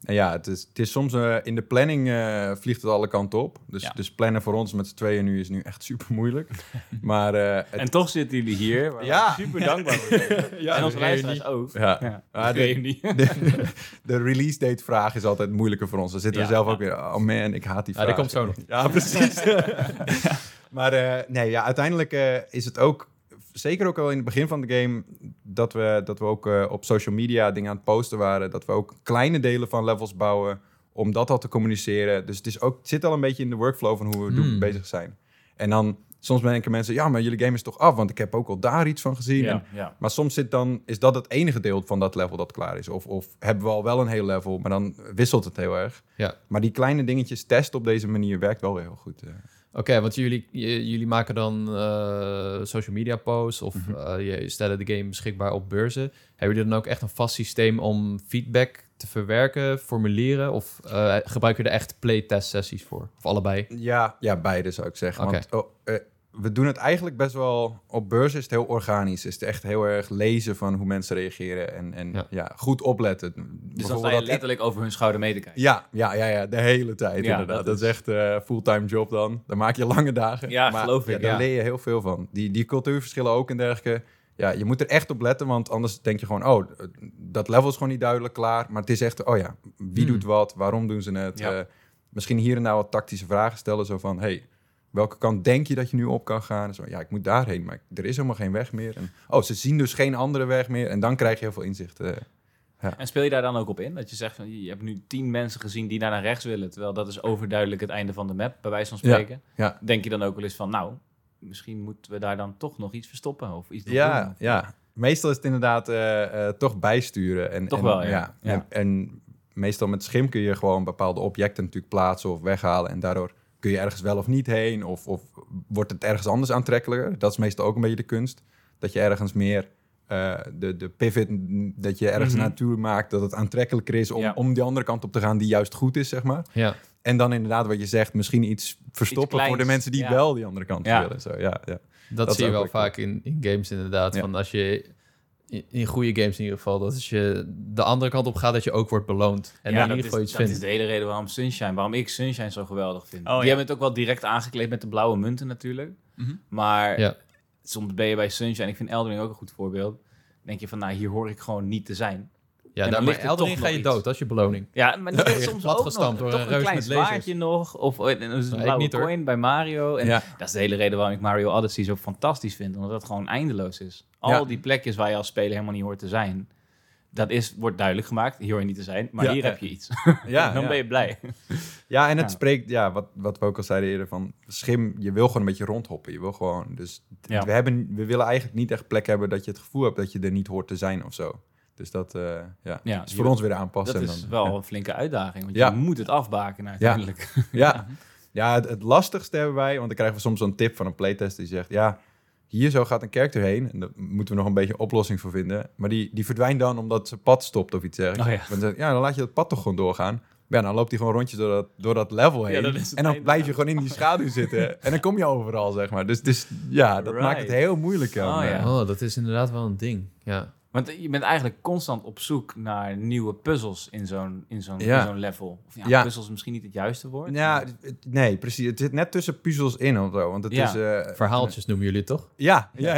En ja, het is, het is soms eh, in de planning eh, vliegt het alle kanten op. Dus, Ja. dus plannen voor ons met z'n tweeën nu is nu echt super moeilijk. maar eh, het- En toch zitten jullie hier. waar we Ja. Super dankbaar voor ja, en onze luisteraars ook. Ja. Ja. Ah, de de- reunie. de, de release date vraag is altijd moeilijker voor ons. Dan zitten we Ja, zelf ja. ook weer, oh man, ik haat die Ja, vraag. die komt zo nog. Ja, precies. Maar eh, nee, ja, uiteindelijk eh, is het ook, zeker ook al in het begin van de game, dat we, dat we ook eh, op social media dingen aan het posten waren. Dat we ook kleine delen van levels bouwen om dat al te communiceren. Dus het, is ook, het zit al een beetje in de workflow van hoe we Hmm. bezig zijn. En dan, soms denken mensen, ja, maar jullie game is toch af? Want ik heb ook al daar iets van gezien. En- Ja, ja. maar soms zit dan, is dat het enige deel van dat level dat klaar is. Of, of hebben we al wel een heel level, maar dan wisselt het heel erg. Ja. Maar die kleine dingetjes testen op deze manier werkt wel weer heel goed. Oké, want jullie, jullie maken dan eh, social media posts of Mhm. eh, je stellen de game beschikbaar op beurzen. Hebben jullie dan ook echt een vast systeem om feedback te verwerken, formuleren? Of eh gebruiken je er echt playtest sessies voor? Of allebei? Ja, ja, beide zou ik zeggen. Want oh, we doen het eigenlijk best wel... Op beurs is het heel organisch. Is het echt heel erg lezen van hoe mensen reageren. En, en Ja. ja. goed opletten. Dus dan sta je dat- letterlijk over hun schouder mee te kijken. Ja, ja, ja, ja, de hele tijd Ja, inderdaad. dat Dat, is echt eh fulltime job dan. Dan maak je lange dagen. Ja, geloof ik, Daar ja. leer je heel veel van. Die, die cultuurverschillen ook en dergelijke. Ja, je moet er echt op letten, want anders denk je gewoon... oh, dat level is gewoon niet duidelijk klaar. Maar het is echt, oh ja, wie Hmm. doet wat? Waarom doen ze het? Ja. Eh, misschien hier en daar wat tactische vragen stellen. Zo van, hey, welke kant denk je dat je nu op kan gaan? En Zo, ja, ik moet daarheen, maar er is helemaal geen weg meer. En, oh, ze zien dus geen andere weg meer. En dan krijg je heel veel inzicht. eh. En speel je daar dan ook op in? Dat je zegt van je hebt nu tien mensen gezien die daar naar rechts willen, terwijl dat is overduidelijk het einde van de map, bij wijze van Ja, spreken. ja. Denk je dan ook wel eens van, nou, misschien moeten we daar dan toch nog iets verstoppen of iets Ja, doen? ja. Meestal is het inderdaad eh, eh, toch bijsturen. En, Toch en, wel, ja. Ja. En, en meestal met schim kun je gewoon bepaalde objecten natuurlijk plaatsen of weghalen. En daardoor kun je ergens wel of niet heen. Of, of wordt het ergens anders aantrekkelijker. Dat is meestal ook een beetje de kunst. Dat je ergens meer eh, de, de pivot, mm, dat je ergens Mhm. naartoe maakt. Dat het aantrekkelijker is om, Ja. om die andere kant op te gaan die juist goed is, zeg maar. Ja. En dan inderdaad wat je zegt, misschien iets verstoppen voor de mensen die ja. wel die andere kant willen. Zo, ja, ja. Dat, Dat zie je wel vaak in, in games inderdaad. Van als je in, in goede games in ieder geval, dat als je de andere kant op gaat, dat je ook wordt beloond. En ja, in dat, ieder geval is, iets dat vindt. is de hele reden waarom Sunshine, waarom ik Sunshine zo geweldig vind. Oh, Die ja. hebben het ook wel direct aangekleed met de blauwe munten natuurlijk. Mhm. Maar Ja. soms ben je bij Sunshine, ik vind Eldering ook een goed voorbeeld. denk je van, nou, hier hoor ik gewoon niet te zijn. Ja, dan daar, ligt er Eldering ga je iets. dood, dat is je beloning. Ja, maar Ja, soms ook nog, door toch een een, reus klein zwaardje nog. Of oh, een, een ik blauwe niet, hoor. coin bij Mario. En Ja. dat is de hele reden waarom ik Mario Odyssey zo fantastisch vind. Omdat dat gewoon eindeloos is. Al Ja. die plekjes waar je als speler helemaal niet hoort te zijn. Dat is, wordt duidelijk gemaakt. Hier hoor je niet te zijn. Maar Ja. hier heb je iets. Ja, Dan ja. ben je blij. Ja, en het Ja. spreekt, ja, wat, wat we ook al zeiden eerder, van schim, je wil gewoon een beetje rondhoppen. Je wil gewoon, dus we, hebben, we willen eigenlijk niet echt plek hebben dat je het gevoel hebt dat je er niet hoort te zijn of zo. Dus dat eh, ja, Ja, is je- voor ons weer aanpassen. Dat en is wel ja. een flinke uitdaging. Want Ja. je moet het afbaken uiteindelijk. Ja, ja het, het lastigste hebben wij, want dan krijgen we soms zo'n tip van een playtest die zegt, ja, hier zo gaat een character heen. En daar moeten we nog een beetje oplossing voor vinden. Maar die, die verdwijnt dan omdat ze pad stopt of iets dergelijks. Oh ja. Ja, dan laat je dat pad toch gewoon doorgaan. Ja, dan loopt hij gewoon rondjes door dat, door dat level heen. dan en dan blijf je gewoon in die schaduw zitten. En dan kom je overal, zeg maar. Dus, dus ja, dat maakt het heel moeilijk. Oh, ja. Oh, dat is inderdaad wel een ding. Ja. Want je bent eigenlijk constant op zoek naar nieuwe puzzels in zo'n, in zo'n, Ja. in zo'n level. Of ja, Ja. puzzels is misschien niet het juiste woord. Ja, maar- nee, precies. Het zit net tussen puzzels in of zo. Want het Ja. is... eh, Verhaaltjes noemen jullie het toch? Ja, ja,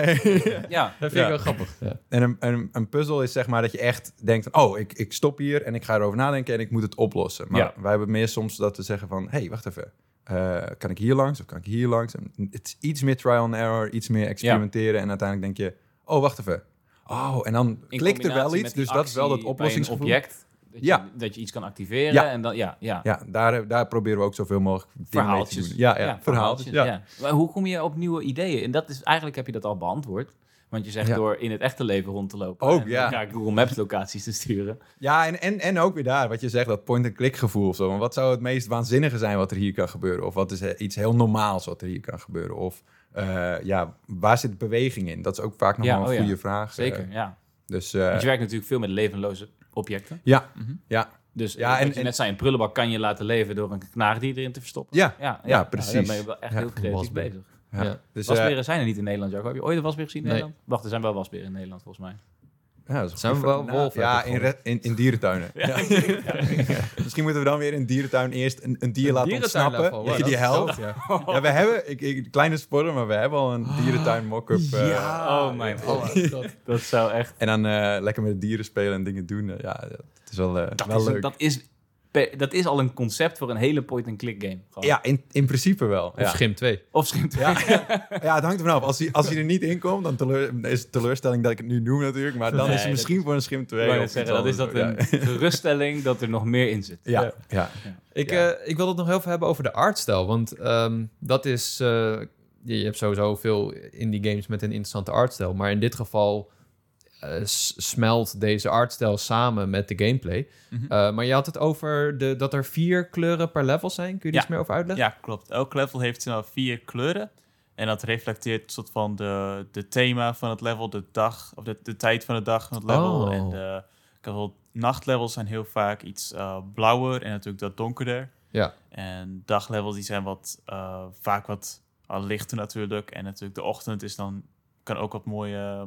ja. Dat vind Ja. ik wel grappig. Ja. En een, een, een puzzel is zeg maar dat je echt denkt van... oh, ik, ik stop hier en ik ga erover nadenken en ik moet het oplossen. Maar Ja. wij hebben meer soms dat we zeggen van... hé, hey, wacht even. Eh, kan ik hier langs of kan ik hier langs? En het is iets meer trial and error, iets meer experimenteren. En uiteindelijk denk je, oh, wacht even. Oh, en dan In klikt er wel iets. Dus dat is wel dat oplossingsgevoel. object. Dat je, dat je iets kan activeren. Ja. En dan, ja, ja. Ja, daar, daar proberen we ook zoveel mogelijk mee te verhaaltjes. doen. Ja, ja, verhaaltjes. Ja. Maar hoe kom je op nieuwe ideeën? En dat is eigenlijk heb je dat al beantwoord. Want je zegt Ja. door in het echte leven rond te lopen. Ook, en ja. elkaar Google Maps locaties te sturen. Ja, en, en, en ook weer daar, wat je zegt, dat point-and-click gevoel of zo. Want wat zou het meest waanzinnige zijn wat er hier kan gebeuren? Of wat is eh, iets heel normaals wat er hier kan gebeuren? Of eh, ja, waar zit beweging in? Dat is ook vaak nog Ja, wel een oh ja. goede vraag. Zeker, Eh, ja. dus eh, Want je werkt natuurlijk veel met levenloze objecten. ja, Mhm. ja, Dus Ja, ja, en- je en- net zei, een prullenbak kan je laten leven door een knaagdier erin te verstoppen. ja, ja, ja, Nou, precies. dan ben je wel echt Ja, heel creatief wasbeer. bezig. ja. Ja. Dus, eh, Wasberen zijn er niet in Nederland, Jacob. Heb je ooit een wasbeer gezien in Nee. Nederland? Wacht, er zijn wel wasberen in Nederland, volgens mij. Ja, dat Zijn we wel wolven Ja, in, re- in, in dierentuinen. Ja. Misschien moeten we dan weer in dierentuin eerst een, een dier laten ontsnappen. level, Dat je die helpt. ja. Ja, we hebben, ik, ik, kleine spoiler, maar we hebben al een dierentuin mock-up. eh, Oh mijn god. Dat zou echt... En dan eh, lekker met de dieren spelen en dingen doen. Eh, ja, dat is wel, Dat wel is, leuk. een- dat, is, dat is al een concept voor een hele point-and-click game. Gewoon. Ja, in, in principe wel. Of Ja. Schim 2. Of schiet. Ja, ja, het hangt er vanaf. Als hij, als hij er niet in komt, dan teleur, is het teleurstelling dat ik het nu noem natuurlijk. Maar dan Nee, is het misschien voor een schim 2. Ik wou of net zeggen, dat is dat een geruststelling dat er nog meer in zit. Ja, ja, ja. Ik, Ja. eh, ik wil het nog heel veel hebben over de artstijl. Want ehm, dat is... eh, je, je hebt sowieso veel indie games met een interessante artstijl. Maar in dit geval smelt deze artstijl samen met de gameplay. Mhm. Eh, maar je had het over de, dat er vier kleuren per level zijn. Kun je Ja. iets meer over uitleggen? Ja, klopt. Elk level heeft nou vier kleuren. En dat reflecteert soort van de, de thema van het level, de dag, of de, de tijd van de dag van het level. Oh. En de had wel, nachtlevels zijn heel vaak iets eh, blauwer en natuurlijk dat donkerder. Ja. En daglevels die zijn wat, eh, vaak wat eh, lichter natuurlijk. En natuurlijk de ochtend is dan, kan ook wat mooi, eh,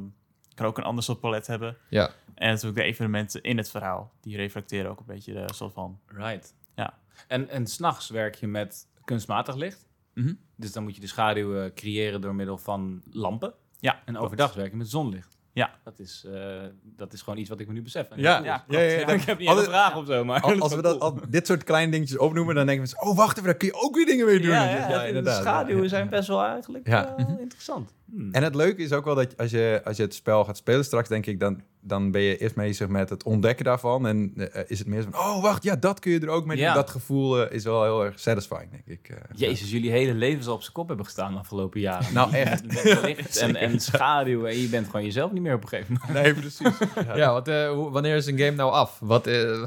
kan ook een ander soort palet hebben. Ja. En natuurlijk de evenementen in het verhaal, die reflecteren ook een beetje de soort van... Right. Ja. En, en s'nachts werk je met kunstmatig licht. Mhm. Dus dan moet je de schaduw eh, creëren door middel van lampen. Ja, En overdag werk je met zonlicht. Ja. Dat is, eh, dat is gewoon iets wat ik me nu besef. En Ja, ja, ik heb niet altijd- een vraag of zo, maar... Als, we dat, cool. al dit soort kleine dingetjes opnoemen, dan denken mensen, oh wacht even, daar kun je ook weer dingen mee doen. Ja, dus- ja, de schaduwen zijn best wel eigenlijk Ja. wel interessant. Hmm. En het leuke is ook wel dat als je, als je het spel gaat spelen straks, denk ik, dan, dan ben je eerst bezig met het ontdekken daarvan. En eh, is het meer zo van, oh wacht, ja, dat kun je er ook mee doen. Ja. Dat gevoel eh, is wel heel erg satisfying, denk ik. eh. Jezus, jullie hele leven zal op zijn kop hebben gestaan de afgelopen jaren. Nou, echt. Licht en, en schaduw. En je bent gewoon jezelf niet meer op een gegeven moment. Nee, precies. Ja, want, eh, hoe- wanneer is een game nou af? Wat, eh,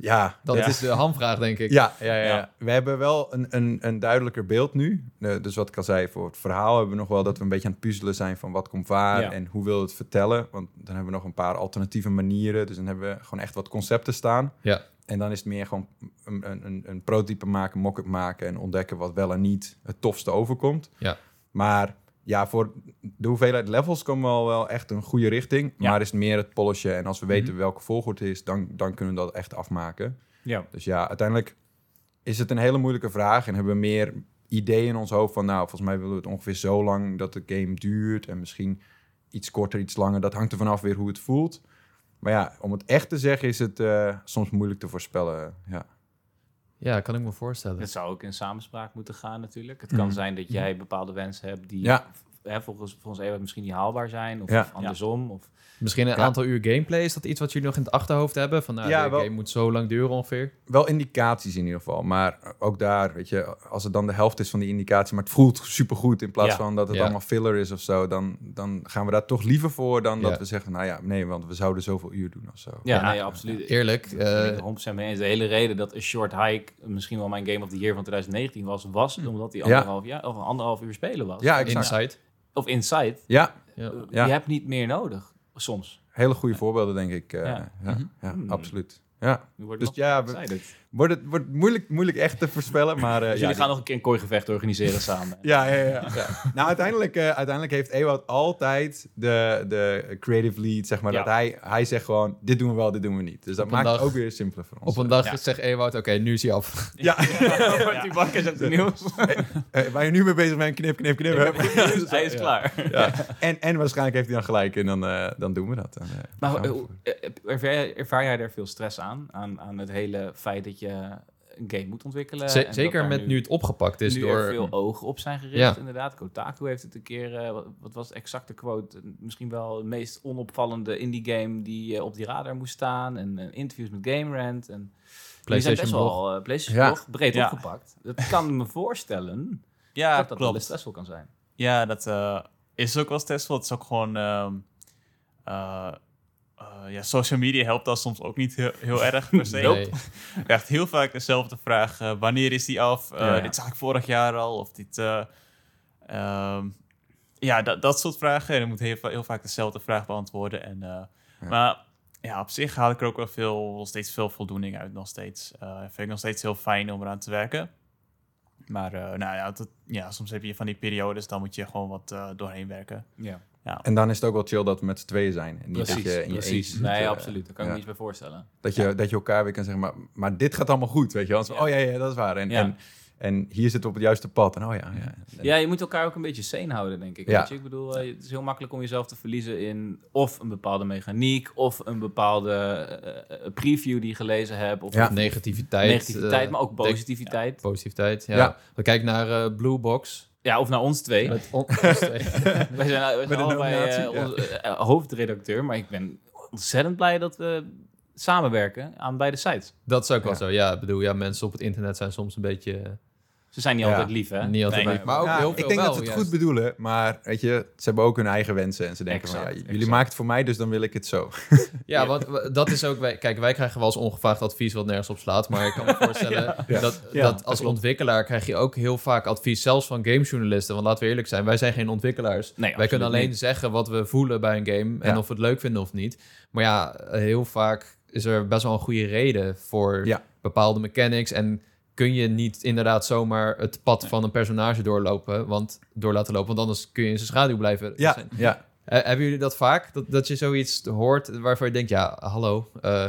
Ja, dat Ja. is de hamvraag, denk ik. Ja, ja, ja, ja. Ja. We hebben wel een, een, een duidelijker beeld nu. Eh, dus wat ik al zei, voor het verhaal hebben we nog wel dat we een beetje aan het puzzelen zijn van wat komt waar Ja. en hoe wil het vertellen. Want dan hebben we nog een paar alternatieve manieren. Dus dan hebben we gewoon echt wat concepten staan. Ja. En dan is het meer gewoon een, een, een, een prototype maken, mock-up maken en ontdekken wat wel en niet het tofste overkomt. Ja. Maar ja, voor de hoeveelheid levels komen we al wel echt een goede richting. Ja. Maar is het meer het polishen. En als we weten Mhm. welke volgorde het is, dan, dan kunnen we dat echt afmaken. Ja. Dus ja, uiteindelijk is het een hele moeilijke vraag en hebben we meer ideeën in ons hoofd van, nou, volgens mij willen we het ongeveer zo lang dat de game duurt en misschien iets korter, iets langer. Dat hangt er vanaf weer hoe het voelt. Maar ja, om het echt te zeggen is het eh, soms moeilijk te voorspellen. Ja. Ja, kan ik me voorstellen. Het zou ook in samenspraak moeten gaan natuurlijk. Het kan Mhm. zijn dat jij bepaalde wensen hebt die Ja. Hè, volgens, volgens Ewa misschien niet haalbaar zijn. Of, Ja. of andersom. Of, Misschien een Ja. aantal uur gameplay. Is dat iets wat jullie nog in het achterhoofd hebben? Van nou, Ja, de wel. game moet zo lang duren ongeveer. Wel indicaties in ieder geval. Maar ook daar, weet je, als het dan de helft is van die indicatie, maar het voelt supergoed in plaats Ja. van dat het Ja. allemaal filler is of zo, dan, dan gaan we daar toch liever voor dan dat we zeggen, nou ja, nee, want we zouden zoveel uur doen of zo. ja, Ja. nee, absoluut. Eerlijk. Ik ben het eh, 100% mee eens. De hele reden dat A Short Hike misschien wel mijn Game of the Year van 2019 was, was omdat die Ja. anderhalf, jaar, of anderhalf uur spelen was. Ja, exact. Inside. Of Inside. Ja, Ja. Je hebt niet meer nodig, soms. hele goede voorbeelden, denk ik. eh, Ja. ja, Mhm. ja, Hmm. absoluut. Ja. Dus ja, we-. Wordt het wordt moeilijk, moeilijk echt te voorspellen, maar... eh, Dus ja, jullie gaan nog een keer een kooigevecht organiseren samen. Ja, ja, ja. Nou, uiteindelijk, eh, uiteindelijk heeft Ewout altijd de, de creative lead, zeg maar. Ja. Dat hij, hij zegt gewoon, dit doen we wel, dit doen we niet. Dus dat maakt het ook weer simpeler voor ons. Op een dag Ja. zegt Ewout, oké, nu is hij af. Ja, Wordt die wakker zegt de nieuws. eh, waar je nu mee bezig bent, knip, knip, knip. Hij is klaar. Ja. En, en waarschijnlijk heeft hij dan gelijk en dan, eh, dan doen we dat. Dan, Maar ervaar, jij- ervaar jij daar veel stress aan? Aan, aan het hele feit dat je een game moet ontwikkelen? Z- en dat zeker met nu, het opgepakt is nu door... er veel ogen op zijn gericht, Ja. inderdaad. Kotaku heeft het een keer, eh, wat, wat was de exacte quote? Misschien wel de meest onopvallende indie game die eh, op die radar moest staan. En eh, interviews met Game Rant. En die zijn best PlayStation wel eh, PlayStation Ja. Blog breed Ja. opgepakt. Dat kan me voorstellen Ja, dat dat wel eens stressvol kan zijn. Ja, dat eh, is ook wel stressvol. Het is ook gewoon... ehm, eh, ja, social media helpt dat soms ook niet heel, heel erg per se. Nee. Krijgt heel vaak dezelfde vraag. eh, wanneer is die af? Eh, Ja, ja. Dit zag ik vorig jaar al. Of dit... eh, ehm, ja, dat, dat soort vragen. En dan moet heel, heel vaak dezelfde vraag beantwoorden. En, eh, Maar ja, op zich haal ik er ook wel veel, steeds veel voldoening uit. Nog steeds. Eh, vind ik nog steeds heel fijn om eraan te werken. Maar eh, nou ja, dat, ja, soms heb je van die periodes, dan moet je gewoon wat eh, doorheen werken. Ja. Ja. En dan is het ook wel chill dat we met z'n tweeën zijn. En niet dat je in je precies. eentje Nee, eh, absoluut. Daar kan ik ja. me iets bij voorstellen. Dat je, dat je elkaar weer kan zeggen, maar, maar dit gaat allemaal goed, weet je wel. Oh ja, ja, dat is waar. En, Ja. en, en hier zitten we op het juiste pad. En oh ja, ja. En- Ja, je moet elkaar ook een beetje sane houden, denk ik. Ja. Weet je? Ik bedoel, eh, het is heel makkelijk om jezelf te verliezen in of een bepaalde mechaniek, of een bepaalde eh, preview die je gelezen hebt, of Negativiteit. negativiteit, maar ook denk- positiviteit. Positiviteit, ja. Ja. We kijken naar eh, Blue Box. Ja, of naar ons twee. Met on- ons twee. wij zijn, wij zijn allebei eh, onze, eh, hoofdredacteur, maar ik ben ontzettend blij dat we samenwerken aan beide sites. dat is ook wel Ja. zo. Ja, ik bedoel, ja, mensen op het internet zijn soms een beetje... Ze zijn niet Ja. altijd lief, hè? Niet altijd Nee, maar ook Ja, heel veel ik denk wel, dat ze het juist. goed bedoelen, maar weet je, ze hebben ook hun eigen wensen. En ze denken van, ja, jullie exact. maken het voor mij, dus dan wil ik het zo. Ja, want dat is ook... Wij, kijk, wij krijgen wel eens ongevraagd advies wat nergens op slaat. Maar ik kan me voorstellen Ja. dat, Ja, dat dat als klopt. ontwikkelaar krijg je ook heel vaak advies. Zelfs van gamejournalisten. Want laten we eerlijk zijn, wij zijn geen ontwikkelaars. Nee, wij kunnen alleen niet. zeggen wat we voelen bij een game. En Ja. of we het leuk vinden of niet. Maar ja, heel vaak is er best wel een goede reden voor Ja. bepaalde mechanics. En kun je niet inderdaad zomaar het pad van een personage doorlopen, want, door laten lopen. Want anders kun je in zijn schaduw blijven. Ja, zijn. ja. Eh, hebben jullie dat vaak? Dat, dat je zoiets hoort waarvan je denkt, ja, hallo, eh,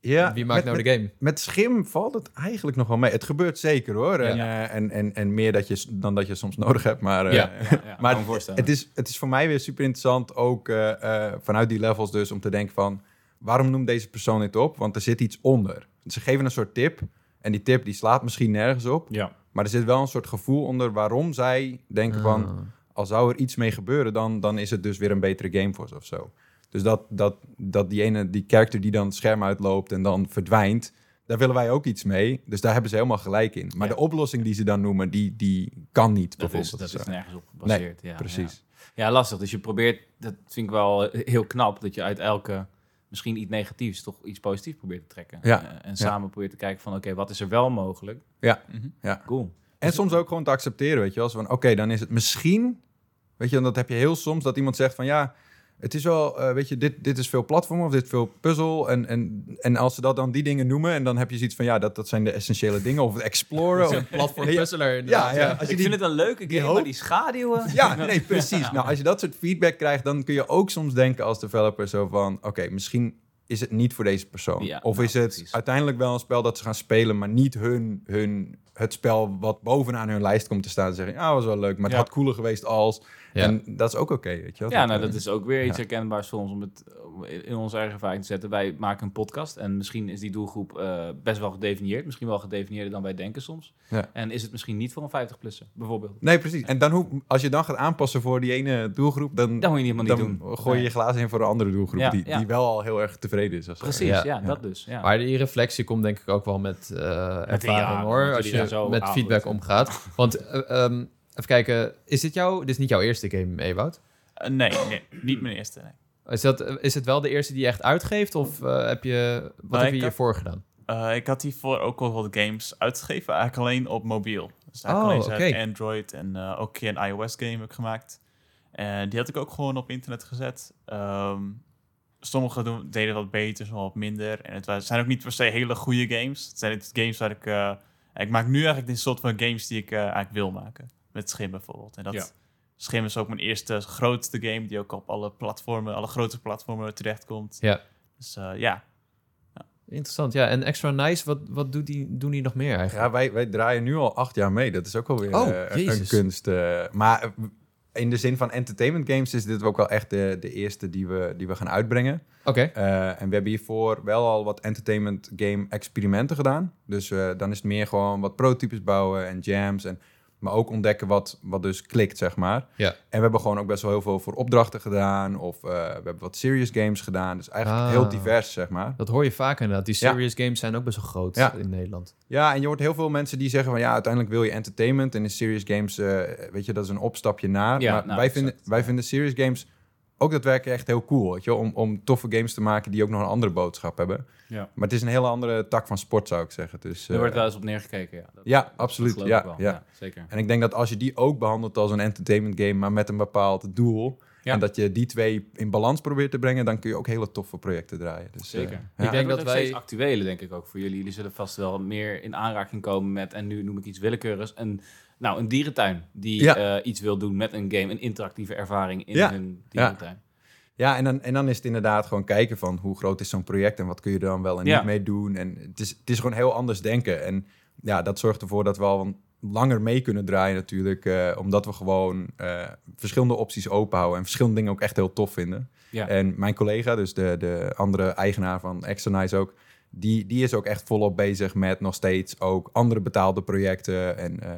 ja wie maakt met- nou de game? Met schim valt het eigenlijk nog wel mee. Het gebeurt zeker hoor. En, Ja. eh, en, en, en meer dat je, dan dat je soms nodig hebt. Maar, eh, Ja. Ja, ja, maar voorstellen. het, is, het is voor mij weer super interessant, ook eh, eh, vanuit die levels dus, om te denken van... waarom noemt deze persoon dit op? Want er zit iets onder. Ze geven een soort tip. En die tip die slaat misschien nergens op. ja. Maar er zit wel een soort gevoel onder waarom zij denken van... Ah. als zou er iets mee gebeuren, dan, dan is het dus weer een betere game voor ze of zo. Dus dat, dat, dat die ene, die character die dan het scherm uitloopt en dan verdwijnt, daar willen wij ook iets mee. Dus daar hebben ze helemaal gelijk in. Maar Ja. de oplossing die ze dan noemen, die, die kan niet Dat, bijvoorbeeld. is, dat Zo. is nergens op gebaseerd. ja, Precies. Ja. ja, lastig. Dus je probeert, dat vind ik wel heel knap, dat je uit elke, misschien iets negatiefs, toch iets positiefs probeert te trekken. Ja. Eh, en samen probeert te kijken van, oké, wat is er wel mogelijk? Ja. Mhm. Ja. Cool. En soms ook gewoon te accepteren, weet je wel. Zo van, oké, dan is het misschien... Weet je, en dat heb je heel soms, dat iemand zegt van... ja, het is wel, eh, weet je, dit, dit is veel platform of dit is veel puzzel. En, en, en als ze dat dan die dingen noemen... en dan heb je zoiets van, ja, dat, dat zijn de essentiële dingen. Of het exploren. of, platform Ja, puzzler ja, inderdaad. ja, als je ik die vind het een leuke game, hoop- maar die schaduwen... Ja, nee, precies. Nou, als je dat soort feedback krijgt, dan kun je ook soms denken als developer zo van... oké, misschien is het niet voor deze persoon. Ja, of nou, is het precies. uiteindelijk wel een spel dat ze gaan spelen... maar niet hun, hun, het spel wat bovenaan hun lijst komt te staan... en zeggen, ja, was wel leuk, maar het Ja. had cooler geweest als... Ja. En dat is ook oké, weet je wel. Ja, nou, eh, dat is ook weer iets ja. herkenbaars voor ons om het in onze eigen ervaring te zetten. Wij maken een podcast en misschien is die doelgroep eh, best wel gedefinieerd. Misschien wel gedefinieerder dan wij denken soms. Ja. En is het misschien niet voor een 50-plusser, bijvoorbeeld. Nee, precies. En dan hoe, als je dan gaat aanpassen voor die ene doelgroep... dan, Dat moet je helemaal niet dan doen. gooi je Nee. je glazen in voor een andere doelgroep... Ja, die, ja. die wel al heel erg tevreden is. Als Precies, Ja. ja, Ja. dat dus. Ja. Maar die reflectie komt denk ik ook wel met eh, ervaring hoor. Als je zo met feedback omgaat. Want eh, ehm, even kijken, is dit jouw, dit is niet jouw eerste game, Ewout? Eh, nee, nee, niet mijn eerste. Nee. Is, dat, is het wel de eerste die je echt uitgeeft? Of eh, heb je, wat Nee, heb je hiervoor gedaan? Eh, ik had hiervoor ook wel wat games uitgegeven, eigenlijk alleen op mobiel. Dus eigenlijk Oh, alleen. Android en eh, ook een keer een iOS game heb ik gemaakt. En die had ik ook gewoon op internet gezet. Ehm sommige doen, deden wat beter, sommige wat minder. En het wa- zijn ook niet per se hele goede games. Het zijn games waar ik... ik maak nu eigenlijk dit soort van games die ik eh, eigenlijk wil maken. Met Schim bijvoorbeeld. En dat Ja. Schim is ook mijn eerste grootste game die ook op alle platformen, alle grote platformen terechtkomt. Ja. Dus eh, ja, Interessant, ja. En Extra Nice, wat, wat doet die, doen die nog meer eigenlijk? Ja, wij, wij draaien nu al acht jaar mee. Dat is ook alweer Oh, eh, een kunst. eh. maar in de zin van entertainment games is dit ook wel echt de, de eerste die we, die we gaan uitbrengen. Oké, Eh, en we hebben hiervoor wel al wat entertainment game experimenten gedaan. Dus eh, dan is het meer gewoon wat prototypes bouwen en jams. En, maar ook ontdekken wat, wat dus klikt, zeg maar. Ja. En we hebben gewoon ook best wel heel veel voor opdrachten gedaan. Of eh, we hebben wat serious games gedaan. Dus eigenlijk Ah. heel divers, zeg maar. dat hoor je vaak inderdaad. Die Ja. serious games zijn ook best wel groot Ja. in Nederland. Ja, en je hoort heel veel mensen die zeggen van ja, uiteindelijk wil je entertainment en in serious games, eh, weet je, dat is een opstapje naar. Ja, maar nou, wij, vinden, wij vinden serious games ook daadwerkelijk echt heel cool, weet je, om, om toffe games te maken die ook nog een andere boodschap hebben. Ja. Maar het is een hele andere tak van sport, zou ik zeggen. Dus, Er eh, wordt wel eens op neergekeken, ja. Dat- Ja, dat absoluut, ja, ik wel. ja. zeker. En ik denk dat als je die ook behandelt als een entertainment game, maar met een bepaald doel. Ja. En dat je die twee in balans probeert te brengen, dan kun je ook hele toffe projecten draaien. Dus, Zeker. eh, Ik ja. denk denk dat dat wij- steeds actuele, denk ik ook voor jullie. Jullie zullen vast wel meer in aanraking komen met, en nu noem ik iets willekeurigs, een, nou, een dierentuin die Ja. eh, iets wil doen met een game, een interactieve ervaring in Ja. hun dierentuin. Ja, en dan, en dan is het inderdaad gewoon kijken van hoe groot is zo'n project en wat kun je er dan wel en Ja. niet mee doen. En het is, het is gewoon heel anders denken. En ja, dat zorgt ervoor dat we al langer mee kunnen draaien natuurlijk. eh, omdat we gewoon eh, verschillende opties openhouden en verschillende dingen ook echt heel tof vinden. Ja. En mijn collega, dus de, de andere eigenaar van Externise ook, die, die is ook echt volop bezig met nog steeds ook andere betaalde projecten en eh,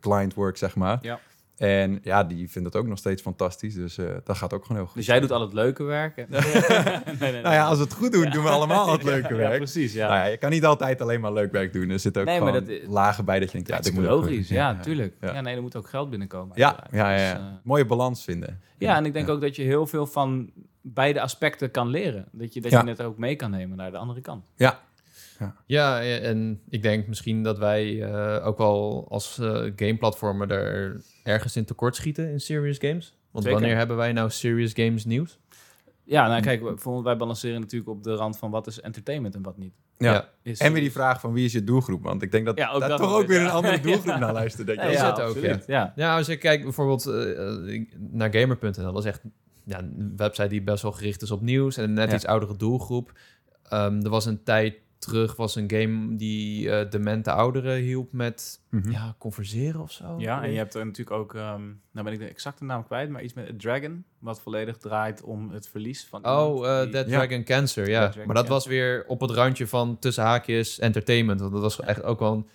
client work, zeg maar. Ja. En ja, die vindt het ook nog steeds fantastisch. Dus eh, dat gaat ook gewoon heel goed. Dus jij doet al het leuke werk. nee, nee, nee. Nou ja, als we het goed doen, doen we allemaal het leuke Ja, werk. precies, ja. Nou ja, je kan niet altijd alleen maar leuk werk doen. Er zitten ook gewoon dat- lagen bij dat je denkt, ja, dat is logisch. Ja, tuurlijk. Ja. Nee, er moet ook geld binnenkomen. Ja, ja. ja. Dus, eh, Mooie balans vinden. ja, en ik denk ook dat je heel veel van beide aspecten kan leren. Dat je, dat Ja. je het ook mee kan nemen naar de andere kant. Ja, Ja, en ik denk misschien dat wij eh, ook wel als eh gameplatformer er ergens in tekort schieten in serious games. Want Zeker. wanneer hebben wij nou serious games nieuws? Ja, nou kijk, we- voor- wij balanceren natuurlijk op de rand van wat is entertainment en wat niet. ja. Ja. Is, En weer die vraag van wie is je doelgroep? Want ik denk dat Ja, ook daar dat toch ook weer ja. een andere Ja. doelgroep naar luistert. Denk ik. Ja, is ja, het ook, absoluut, ja. Ja, als je kijkt bijvoorbeeld eh, naar gamer.nl, dat is echt ja, een website die best wel gericht is op nieuws en een net Ja. iets oudere doelgroep. Ehm, er was een tijd terug was een game die eh demente ouderen hielp met Mhm. ja, converseren of zo. Ja, en je hebt er natuurlijk ook, ehm, nou ben ik de exacte naam kwijt, maar iets met A Dragon, wat volledig draait om het verlies van Oh, eh die- Dead Ja. Dragon Cancer, ja. Dead Dragon maar dat was weer op het randje van tussen haakjes entertainment. Want dat was echt ook wel een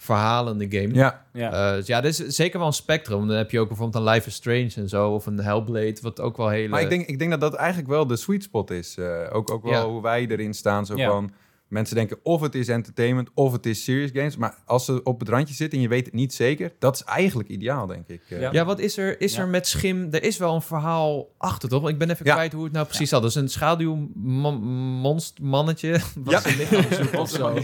verhalende game. Ja, Ja, Eh, dus ja, dit is zeker wel een spectrum. Dan heb je ook bijvoorbeeld een Life is Strange en zo. Of een Hellblade, wat ook wel hele... maar ik denk, ik denk dat dat eigenlijk wel de sweet spot is. Eh, ook, ook wel Ja. hoe wij erin staan. Zo Ja. van, mensen denken of het is entertainment of het is serious games. Maar als ze op het randje zitten en je weet het niet zeker, dat is eigenlijk ideaal, denk ik. Eh, Ja. Ja, wat is er? Is Ja. er met Schim... Er is wel een verhaal achter, toch? Ik ben even Ja. kwijt hoe het nou precies zat. Dus een schaduwmonstermannetje. Wat Ja. of zo.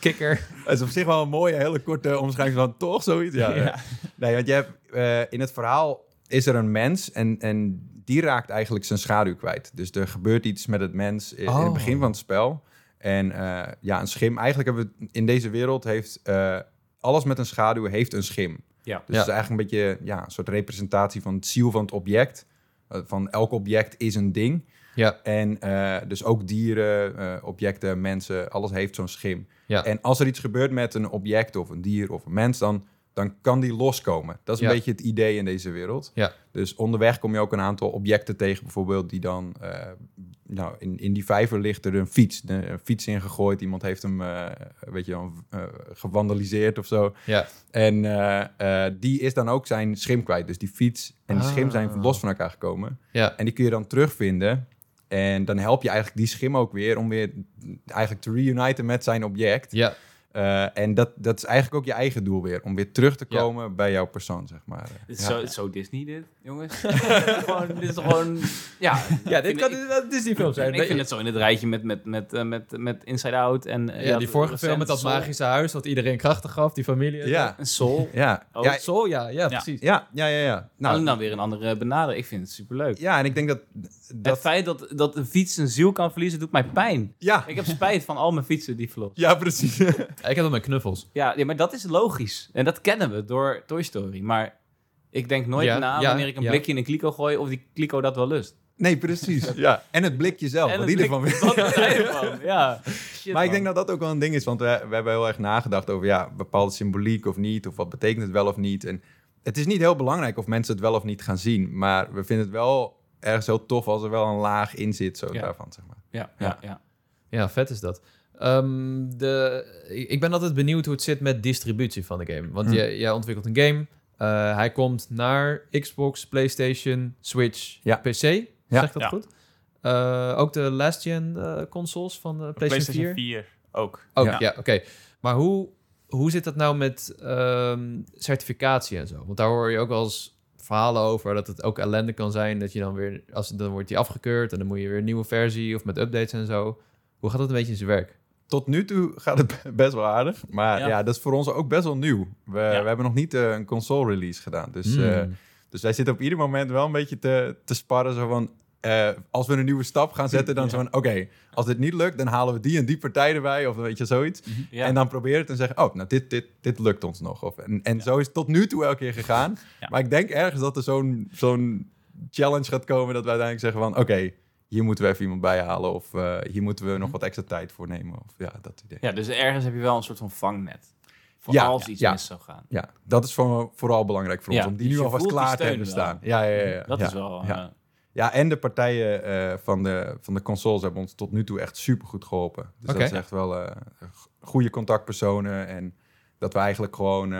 Kikker. Dat is op zich wel een mooie, hele korte omschrijving van toch zoiets. Ja, Ja. Nee, want je hebt, eh, in het verhaal is er een mens en, en die raakt eigenlijk zijn schaduw kwijt. Dus er gebeurt iets met het mens in, in Oh. het begin van het spel. En eh, ja, een schim, eigenlijk hebben we in deze wereld heeft eh, alles met een schaduw heeft een schim. Ja. Dus Ja. het is eigenlijk een beetje ja, een soort representatie van het ziel van het object. Eh, van elk object is een ding. Ja. En eh, dus ook dieren, eh, objecten, mensen, alles heeft zo'n schim. Ja. En als er iets gebeurt met een object of een dier of een mens, dan, dan kan die loskomen. Dat is een Ja. beetje het idee in deze wereld. Ja. Dus onderweg kom je ook een aantal objecten tegen, bijvoorbeeld die dan... eh, nou, in, in die vijver ligt er een fiets. Een fiets ingegooid. Iemand heeft hem, eh weet je wel, eh, gewandaliseerd of zo. Ja. En die is dan ook zijn schim kwijt. Dus die fiets en die schim zijn Ah. los van elkaar gekomen. Ja. En die kun je dan terugvinden. En dan help je eigenlijk die schim ook weer om weer eigenlijk te reuniten met zijn object. Ja. Eh, en dat, dat is eigenlijk ook je eigen doel weer. Om weer terug te Ja. komen bij jouw persoon, zeg maar. Ja. zo, zo Disney dit, jongens. gewoon, dit is toch gewoon... Ja, Ja, dit kan ik- een Disney-film zijn. Ik vind het zo in het rijtje met, met, met, eh, met, met Inside Out en... eh, ja, die het vorige film met dat Soul. magische huis... wat iedereen krachten gaf, die familie. Ja, Een Soul. ja. Oh, ja, Zo, ja, ja, precies. ja, ja, ja, ja. Nou, Nou, dan weer een andere benadering. Ik vind het superleuk. ja, en ik denk dat... Het dat feit dat, dat een fiets een ziel kan verliezen, doet mij pijn. ja, Ik heb spijt van al mijn fietsen die verloren. ja, precies. Ik heb dat met knuffels. Ja, ja, maar dat is logisch. En dat kennen we door Toy Story. Maar ik denk nooit Ja, na ja, wanneer ik een ja. blikje in een kliko gooi... of die kliko dat wel lust. nee, precies. Ja. En het blikje zelf, En wat het die ervan blik-. Wat ervan? Ja. Shit, Maar ik man. denk dat dat ook wel een ding is, want we, we hebben heel erg nagedacht over ja, bepaalde symboliek of niet, of wat betekent het wel of niet. En het is niet heel belangrijk of mensen het wel of niet gaan zien, maar we vinden het wel ergens heel tof als er wel een laag in zit, zo Ja. daarvan, zeg maar. Ja, ja, ja. Ja, vet is dat. Ehm, de, ik ben altijd benieuwd hoe het zit met distributie van de game. Want Hm. jij, jij ontwikkelt een game. eh, hij komt naar Xbox, PlayStation, Switch, Ja. PC. Zeg Ja. dat Ja. goed? Eh, ook de last gen eh, consoles van de PlayStation 4? 4 ook. Ook, Ja. ja, oké. Maar hoe, hoe zit dat nou met ehm, certificatie en zo? Want daar hoor je ook wel eens verhalen over dat het ook ellende kan zijn dat je dan weer, als dan wordt die afgekeurd en dan moet je weer een nieuwe versie of met updates en zo. Hoe gaat dat een beetje in zijn werk? Tot nu toe gaat het best wel aardig, maar ja, Ja. dat is voor ons ook best wel nieuw. We, we hebben nog niet eh, een console release gedaan, dus eh, Dus wij zitten op ieder moment wel een beetje te, te sparren. Zo van, eh, als we een nieuwe stap gaan zetten, dan zo van... Oké, als dit niet lukt, dan halen we die en die partij erbij. Of weet je, zoiets. Ja. En dan probeer het en zeggen... Oh, nou, dit, dit, dit lukt ons nog. Of, en en zo is het tot nu toe elke keer gegaan. Maar ik denk ergens dat er zo'n zo'n challenge gaat komen... dat we uiteindelijk zeggen van... Oké, hier moeten we even iemand bijhalen. Of eh, hier moeten we nog wat extra tijd voor nemen. Of ja, dat idee. ja, dus ergens heb je wel een soort van vangnet. Voor Ja, als iets ja. mis zou gaan. Ja, dat is voor, vooral belangrijk voor ons. Om die dus nu alvast klaar te hebben wel. staan. Ja, ja, ja. ja. Dat is wel... ja. eh, Ja, en de partijen eh, van, de, van de consoles hebben ons tot nu toe echt super goed geholpen. Dus dat is echt wel g- goede contactpersonen. En dat we eigenlijk gewoon,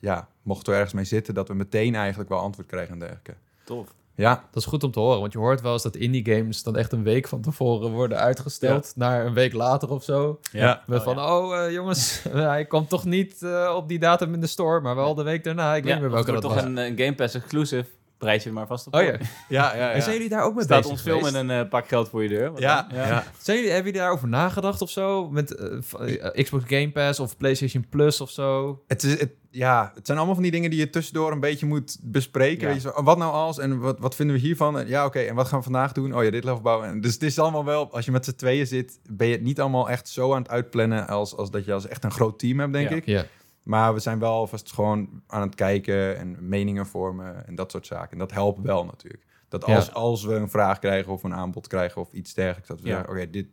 ja, mochten we ergens mee zitten, dat we meteen eigenlijk wel antwoord krijgen en dergelijke. tof. Ja, Dat is goed om te horen, want je hoort wel eens dat indie games dan echt een week van tevoren worden uitgesteld naar een week later of zo. Ja. Met Oh, van, ja. oh eh, jongens, hij komt toch niet eh, op die datum in de store, maar wel de week daarna. Ik weet Ja, niet meer welke het dat was. toch een, een Game Pass exclusive. Bereid je er maar vast op Oh voor. ja. ja, ja. En zijn jullie daar ook mee Staat bezig ons film geweest? met een eh, pak geld voor je deur. Ja, dan? ja. Zijn jullie, hebben jullie daarover nagedacht of zo? Met eh, eh, Xbox Game Pass of PlayStation Plus of zo? Het, is, het, ja, het zijn allemaal van die dingen die je tussendoor een beetje moet bespreken. Ja. Weet je, zo, wat nou als en wat, wat vinden we hiervan? En, ja, oké, en wat gaan we vandaag doen? Oh ja, dit level bouwen. En dus het is allemaal wel, als je met z'n tweeën zit, ben je het niet allemaal echt zo aan het uitplannen als, als dat je als echt een groot team hebt, denk Ja. ik. Ja. Maar we zijn wel alvast gewoon aan het kijken en meningen vormen en dat soort zaken. En dat helpt wel natuurlijk. Dat Ja. als, als we een vraag krijgen of een aanbod krijgen of iets dergelijks, dat we Ja. zeggen, oké, dit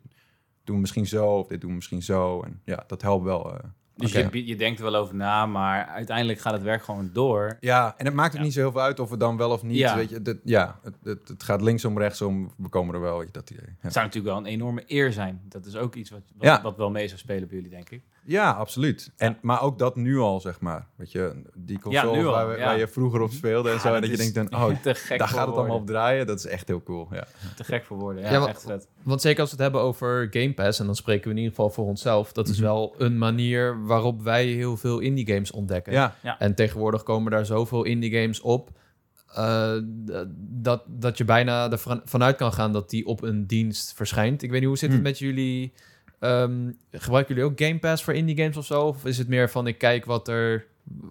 doen we misschien zo of dit doen we misschien zo. En ja, dat helpt wel. eh. Dus je, je denkt er wel over na, maar uiteindelijk gaat het werk gewoon door. Ja, en het maakt ook Ja. niet zo heel veel uit of we dan wel of niet, Ja. weet je. Dat, ja, het, het, het gaat linksom, rechtsom, we komen er wel, weet je, dat idee. Ja, Het zou natuurlijk wel een enorme eer zijn. Dat is ook iets wat, wat, wat wel mee zou spelen bij jullie, denk ik. Ja absoluut. En, maar ook dat nu al, zeg maar. Weet je, die al, waar, ja. waar je vroeger op speelde en zo. En dat je denkt dan, oh, te gek daar gaat het allemaal op draaien. Dat is echt heel cool, ja. Te gek voor woorden. Ja, echt vet. Want zeker als we het hebben over Game Pass, en dan spreken we in ieder geval voor onszelf, dat is Mhm. wel een manier waarop wij heel veel indie games ontdekken. Ja, En tegenwoordig komen daar zoveel indie games op. eh, dat, dat je bijna ervan vanuit kan gaan dat die op een dienst verschijnt. Ik weet niet, hoe zit het Hm. met jullie? Ehm, gebruiken jullie ook Game Pass voor indie games of zo? Of is het meer van ik kijk wat er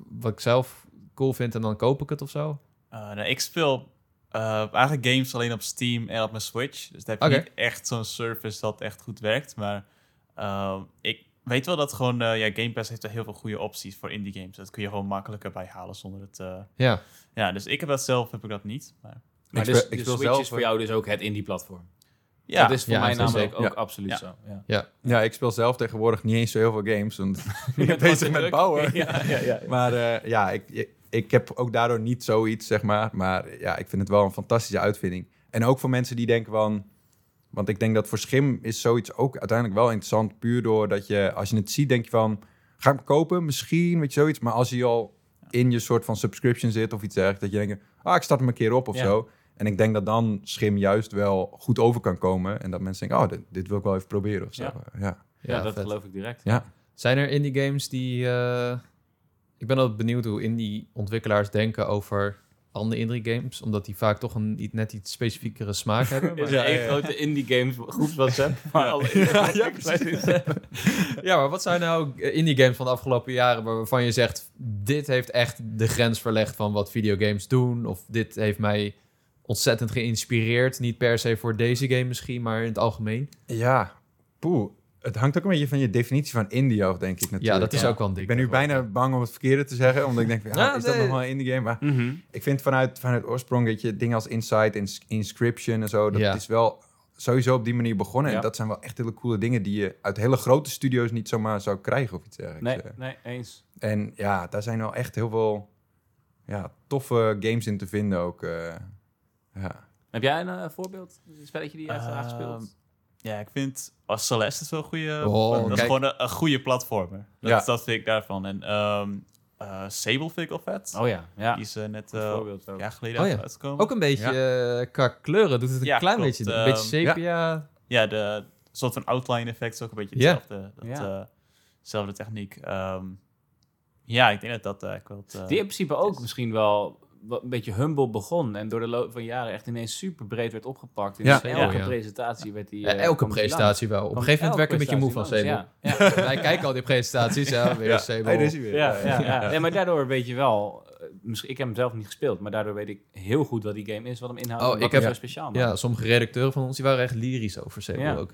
wat ik zelf cool vind en dan koop ik het of zo? Eh, nou, ik speel eh, eigenlijk games alleen op Steam en op mijn Switch. Dus daar heb je niet echt zo'n service dat echt goed werkt. Maar eh, ik weet wel dat gewoon... eh, ja, Game Pass heeft er heel veel goede opties voor indie games. Dat kun je gewoon makkelijker bijhalen zonder het... eh, Ja, ja, dus ik heb dat zelf, heb ik dat niet. Maar Maar speel- dus, ik de speel Switch zelf, is voor jou dus ook het indie-platform. Ja, dat is voor Ja, mij dat namelijk ook ja. absoluut Ja. zo. Ja. ja. ja, ik speel zelf tegenwoordig niet eens zo heel veel games. Want ik ben bezig met druk. bouwen. Ja, ja, ja. Maar eh, ja, ik, ik, heb ook daardoor niet zoiets, zeg maar. Maar ja, ik vind het wel een fantastische uitvinding. En ook voor mensen die denken van... Want ik denk dat voor Schim is zoiets ook uiteindelijk wel interessant. Puur doordat je, als je het ziet, denk je van... Ga ik hem kopen? Misschien, weet je, zoiets. Maar als je al in je soort van subscription zit of iets dergelijks... dat je denkt, ah, ik start hem een keer op of Ja. zo. En ik denk dat dan Schim juist wel goed over kan komen. En dat mensen denken, oh, dit, dit wil ik wel even proberen of zo. Ja. Ja. Ja, dat vet. geloof ik direct. Ja. Zijn er indie games die... eh, ik ben altijd benieuwd hoe indie ontwikkelaars denken over andere indie games. Omdat die vaak toch een niet- net iets specifiekere smaak hebben. Er is Maar, een één grote indie games groeps WhatsApp. Maar alle ja, ja, maar wat zijn nou eh, indie games van de afgelopen jaren waarvan je zegt... dit heeft echt de grens verlegd van wat videogames doen. Of dit heeft mij ontzettend geïnspireerd. Niet per se voor deze game misschien, maar in het algemeen. Ja, poeh. Het hangt ook een beetje van je definitie van indie af, denk ik natuurlijk. Ja, dat is Ja. ook wel een ding. Ik ben nu bijna bang om het verkeerde te zeggen, omdat ik denk, ja, Ja, is dat nog wel een indie game? Maar Mhm. ik vind vanuit, vanuit oorsprong, weet je, dingen als Insight en Ins- Inscription en zo, dat Ja. is wel sowieso op die manier begonnen. Ja. En dat zijn wel echt hele coole dingen die je uit hele grote studio's niet zomaar zou krijgen of iets dergelijks. Nee, Eh, nee, eens. En ja, daar zijn wel echt heel veel ja, toffe games in te vinden ook. eh, ja. Heb jij een eh, voorbeeld? Een spelletje die jij graag Ehm, speelt? Ja, ik vind als Celeste is wel een goede. Oh, dat is kijk. gewoon een, een goede platformer. Dat, Ja. dat vind ik daarvan. En ehm eh, Sable vind ik al vet. Oh ja, ja. Die is eh, net eh ook. een jaar geleden Oh ja. uitgekomen. Ook een beetje qua kleuren doet het een Ja, klein klopt. beetje. Een Ehm, beetje sepia. Ja, de soort van outline effect is ook een beetje Ja. hetzelfde. Dat, Ja. eh, dezelfde techniek. Ehm, ja, ik denk dat dat eigenlijk wel... het, eh, Die in principe ook is- misschien wel wat een beetje humble begon. En door de loop van jaren echt ineens super breed werd opgepakt. In Ja. elke Ja. presentatie werd die... Ja, eh, elke presentatie wel. Op een gegeven moment werd ik een beetje moe van langs, Ja, ja. Wij kijken al die presentaties. Ja, weer Ja. Sable. Hey, weer. Ja, ja, maar daardoor weet je wel, eh, misschien, ik heb hem zelf niet gespeeld, maar daardoor weet ik heel goed wat die game is, wat hem inhoudt Oh, en wat ik hem heb- zo speciaal maakt. Ja, sommige redacteuren van ons die waren echt lyrisch over Ja. ook.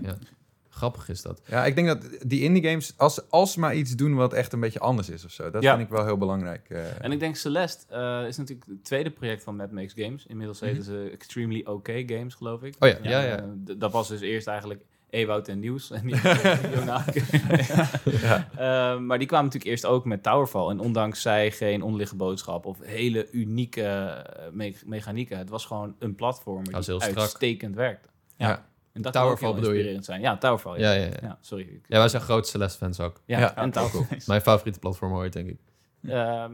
Ja. Grappig is dat. Ja, ik denk dat die indie games, als, als ze maar iets doen wat echt een beetje anders is of zo. Dat Ja. vind ik wel heel belangrijk. eh. En ik denk Celeste eh, is natuurlijk het tweede project van Mad Max Games. Inmiddels heten ze Extremely OK Games, geloof ik. Oh ja, ja, ja. eh, d- dat was dus eerst eigenlijk Ewout en Nieuws. En die. Eh, maar die kwamen natuurlijk eerst ook met Towerfall. En ondanks zij geen onderliggende boodschap of hele unieke me- mechanieken. Het was gewoon een platform die uitstekend werkte. Ja. Ja. En dat Towerfall bedoel inspirerend zijn. Ja, Towerfall. Ja, Ja, ja, ja. Ja, sorry. Ik- Ja, wij zijn grote Celeste-fans ook. Ja, Ja, en Towerfall. Mijn favoriete platform ooit, denk ik. Ehm,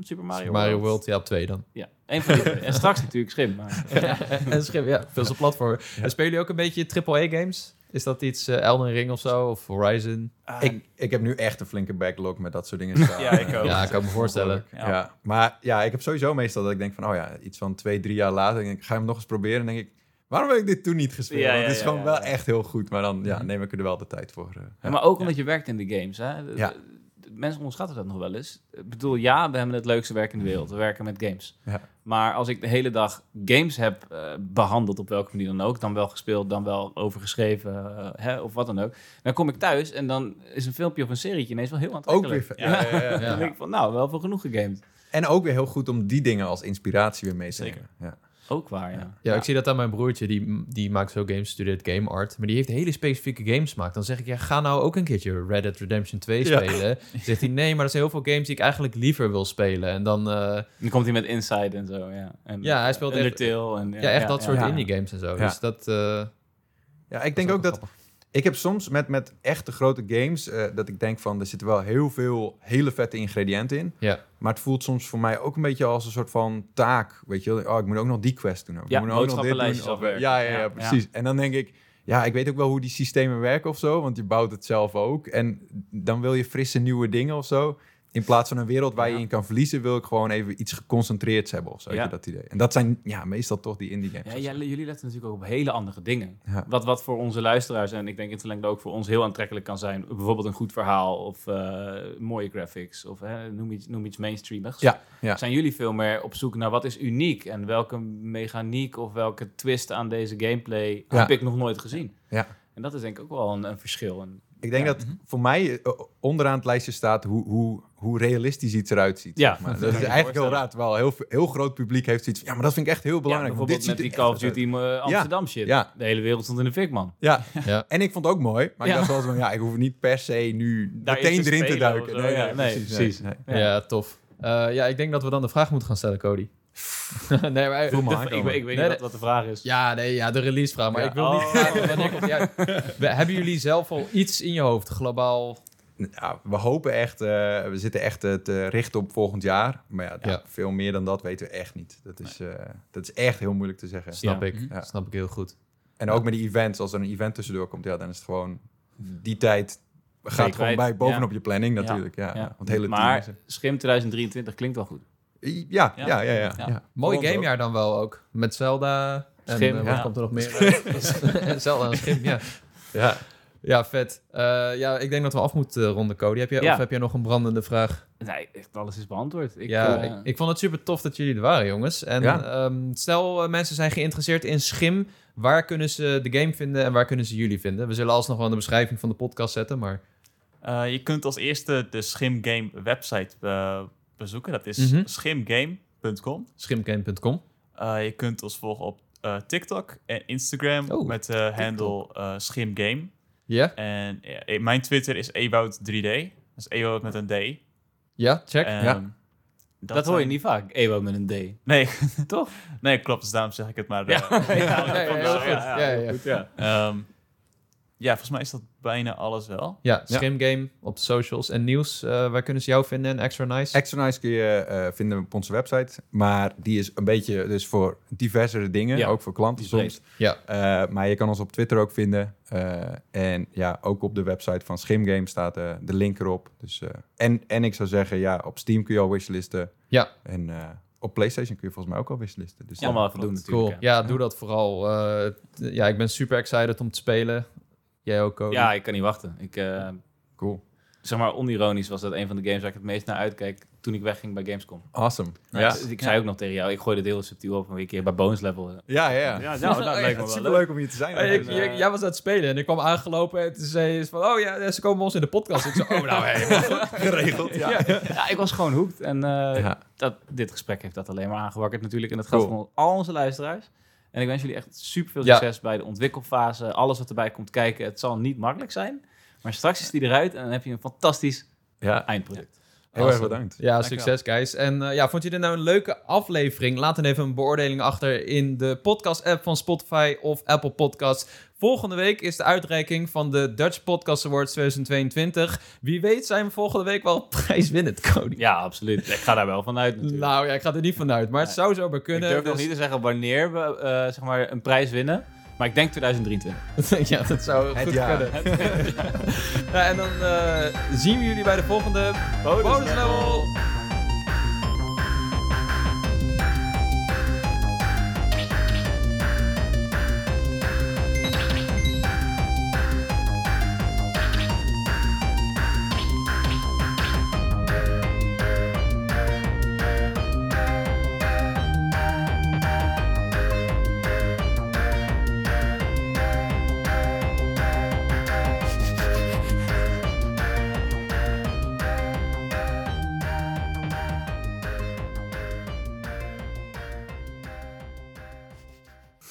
Super Mario, Mario World, ja, op twee dan. Ja, één van die. En straks natuurlijk Schim. Maar... en schip, ja, veel zo'n platform. En spelen jullie ook een beetje AAA-games? Is dat iets eh, Elden Ring of zo? Of Horizon? Ah, ik, ik heb nu echt een flinke backlog met dat soort dingen. Ja, ik ook. Ja, ik kan me voorstellen. Ja. Ja. maar ja, ik heb sowieso meestal dat ik denk van, oh ja, iets van twee, drie jaar later, denk ik, ga hem nog eens proberen? En denk ik, waarom heb ik dit toen niet gespeeld? Ja, Want ja, het is ja, gewoon ja, wel ja. echt heel goed, maar dan ja, neem ik er wel de tijd voor. eh. Ja, maar ook omdat je werkt in de games. Hè? De- Ja. de- de- mensen onderschatten dat nog wel eens. Ik bedoel, ja, we hebben het leukste werk in de wereld. We werken met games. Ja. Maar als ik de hele dag games heb eh, behandeld, op welke manier dan ook, dan wel gespeeld, dan wel overgeschreven, eh, hè, of wat dan ook, dan kom ik thuis en dan is een filmpje of een serietje ineens wel heel Ook aantrekkelijk. weer, ja, ja, ja. Ja. Dan denk ik van, nou, wel veel genoeg gegamed. En ook weer heel goed om die dingen als inspiratie weer mee te Zeker. nemen. Ja. Ook waar, ja. Ja, ik zie dat aan mijn broertje. Die, die maakt zo games, studeert game art. Maar die heeft hele specifieke games gemaakt. Dan zeg ik, ja, ga nou ook een keertje Red Dead Redemption 2 Ja. spelen. Zegt hij, nee, maar er zijn heel veel games die ik eigenlijk liever wil spelen. En dan, eh, Dan komt hij met Inside en zo, ja. En, Ja, hij speelt echt- Undertale en... ja, echt dat soort ja. indie games en zo. Ja. Dus dat... eh, Ja, ik denk ook dat... Ik heb soms met, met echte grote games eh, dat ik denk van er zitten wel heel veel hele vette ingrediënten in. Ja. Maar het voelt soms voor mij ook een beetje als een soort van taak. Weet je, oh, ik moet ook nog die quest doen. Of ik Ja, moet ook nog dit doen. Of, ja, ja, ja, Ja, precies. En dan denk ik, ja, ik weet ook wel hoe die systemen werken of zo, want je bouwt het zelf ook. En dan wil je frisse nieuwe dingen of zo. In plaats van een wereld waar je in kan verliezen, wil ik gewoon even iets geconcentreerds hebben of zo. weet Ja. je, dat idee. En dat zijn ja, meestal toch die indie games. Ja, jullie letten natuurlijk ook op hele andere dingen. Wat, wat voor onze luisteraars en ik denk in verlengde ook voor ons heel aantrekkelijk kan zijn. Bijvoorbeeld een goed verhaal of eh, mooie graphics of hè, noem, iets, noem iets mainstream. Hè. Ja. Zijn jullie veel meer op zoek naar wat is uniek en welke mechaniek of welke twist aan deze gameplay heb ik nog nooit gezien? Ja. En dat is denk ik ook wel een, een verschil. En, Ik denk Ja. dat voor mij eh, onderaan het lijstje staat hoe, hoe, hoe realistisch iets eruit ziet. Ja, zeg maar. dat is eigenlijk heel raar. Terwijl heel, heel groot publiek heeft zoiets van... Ja, maar dat vind ik echt heel belangrijk. bijvoorbeeld dit met ziet die Call of Duty Amsterdam shit. Ja. De hele wereld stond in de fik, man. Ja. Ja. en ik vond het ook mooi. Maar Ja. ik dacht wel zo van... Ja, ik hoef niet per se nu meteen te erin te duiken. zo, ja. Nee, precies. nee. Ja. Ja, tof. Eh, ja, ik denk dat we dan de vraag moeten gaan stellen, Cody. nee, maar... Voel me De- aankomen. ik, ik weet Nee, niet wat, wat de vraag is. Ja, nee, ja, de release vraag. Maar Ja. ik wil niet Oh. vragen wanneer komt die uit. We- Hebben jullie zelf al iets in je hoofd, globaal? Ja, we hopen echt... eh, we zitten echt eh, te richten op volgend jaar. Maar ja, Ja. veel meer dan dat weten we echt niet. Dat is, eh, dat is echt heel moeilijk te zeggen. Snap Ja. ik. Ja. Snap ik heel goed. En ook met die events. Als er een event tussendoor komt... Ja, dan is het gewoon... Die tijd gaat gewoon bij bovenop Ja. je planning natuurlijk. Ja. Ja. Want hele team maar is. Schim 2023 klinkt wel goed. Ja, ja, Ja. ja, ja. ja, Ja. Mooi gamejaar dan wel ook. Met Zelda. En Schim, eh, wat komt er nog meer? uit? Zelda en Schim, ja. Ja. Ja, vet. Eh, ja, ik denk dat we af moeten ronden, Cody. Heb jij, Ja. Of heb jij nog een brandende vraag? Nee, echt alles is beantwoord. Ik, ja, eh, ik, ik vond het super tof dat jullie er waren, jongens. En Ja. ehm, stel, mensen zijn geïnteresseerd in Schim. Waar kunnen ze de game vinden en waar kunnen ze jullie vinden? We zullen alsnog wel in de beschrijving van de podcast zetten, maar... Eh, je kunt als eerste de Schim Game website bezoeken. Dat is Mhm. schimgame.com. Schimgame.com. Eh, je kunt ons volgen op eh, TikTok en Instagram Oh, met de handle eh schimgame. Ja? En eh, mijn Twitter is ewoud3d. Dat is ewoud met een D. Ja, check. Ehm, Ja. dat hoor je niet vaak. Ewo met een D. Nee, Toch? nee, klopt. Dus daarom zeg ik het maar. eh, Ja, ja, ja, ja, heel goed. ja, Ja, ja. goed, ja. Ehm, ja, volgens mij is dat bijna alles wel. Ja, Schimgame op de socials. En nieuws, eh, waar kunnen ze jou vinden? En Extra Nice? Extra Nice kun je eh, vinden op onze website. Maar die is een beetje dus voor diversere dingen. Ja, ook voor klanten soms. ja. Eh, maar je kan ons op Twitter ook vinden. Eh, en ja, ook op de website van Schimgame staat eh, de link erop. Dus, eh, en, en ik zou zeggen, ja, op Steam kun je al wishlisten. Ja. En eh, op PlayStation kun je volgens mij ook al wishlisten. Dus Ja, allemaal even doen natuurlijk. Cool. Ja, doe dat vooral. Eh, ja, ik ben super excited om te spelen. Jij ook, Cody? Ja, ik kan niet wachten. Ik, eh, Cool. zeg maar, onironisch was dat een van de games waar ik het meest naar uitkijk toen ik wegging bij Gamescom. Awesome. Ja, Dus ik zei ook nog tegen jou, ik gooi dit heel subtiel op een keer bij bonus level. ja, ja. Ja, nou, dat lijkt me wel Super leuk. om hier te zijn. Hey, ik- jij- eh, jij was aan het spelen en ik kwam aangelopen en toen zei ze van, oh ja, ze komen ons in de podcast. Ik zei, oh nou, hey, geregeld. Ja. Ja, ik was gewoon hoekt. En eh, Ja. dat, dit gesprek heeft dat alleen maar aangewakkerd natuurlijk. En dat geldt Cool. voor al onze luisteraars. En ik wens jullie echt super veel Ja. succes bij de ontwikkelfase. Alles wat erbij komt kijken. Het zal niet makkelijk zijn. Maar straks is die eruit en dan heb je een fantastisch ja, eindproduct. heel erg bedankt. Ja, Dankjewel. succes guys. En eh, ja, vond je dit nou een leuke aflevering? Laat dan even een beoordeling achter in de podcast-app van Spotify of Apple Podcasts. Volgende week is de uitreiking van de Dutch Podcast Awards 2022. Wie weet zijn we volgende week wel prijswinnend, Cody. Ja, absoluut. Ik ga daar wel vanuit natuurlijk. Nou ja, ik ga er niet vanuit, maar het zou zo maar ik kunnen. durf nog dus- niet te zeggen wanneer we eh, zeg maar een prijs winnen. Maar ik denk 2023. ja, dat zou Het goed kunnen. ja, en dan eh, zien we jullie bij de volgende bonus level.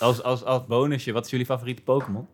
Als, als, als bonusje, wat is jullie favoriete Pokémon?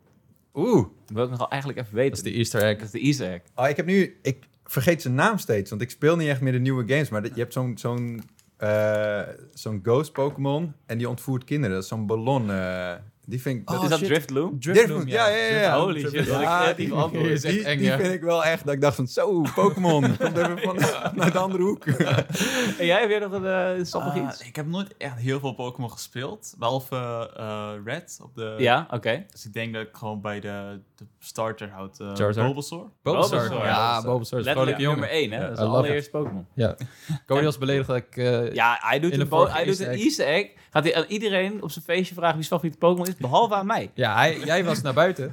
Oeh. Dat wil ik nog wel eigenlijk even weten. Dat is de Easter egg. Dat is de Easter egg. Oh, ik heb nu... Ik vergeet zijn naam steeds, want ik speel niet echt meer de nieuwe games. Maar dat- je hebt zo'n zo'n eh, zo'n ghost Pokémon en die ontvoert kinderen. Dat is zo'n ballon. eh, die vind ik... Oh, is dat. Drifloom? Drifloom, ja, ja, ja. ja. Holy shit, Ja, creatief die, antwoord. is echt die, eng, die ja. vind ik wel echt, dat ik dacht van, zo, Pokémon, komt even van, uit de andere hoek. En jij, heb jij nog een uh, sappig Ah, iets? ik heb nooit echt heel veel Pokémon gespeeld. Behalve eh, Red op de... Ja, oké. Dus ik denk dat ik gewoon bij de, de starter houd. eh Charizard? Bulbasaur. Bulbasaur. Bulbasaur, Ja. Bulbasaur is een Letterlijk jongen. nummer 1, hè? Dat is de allereerste Pokémon. Ja. Cody was beledigd dat ik... eh, Ja, hij doet, een, hij doet een Easter Easter egg. Gaat hij aan iedereen op zijn feestje vragen wie zijn favoriete Pokémon is, behalve aan mij. Ja, hij, jij was naar buiten.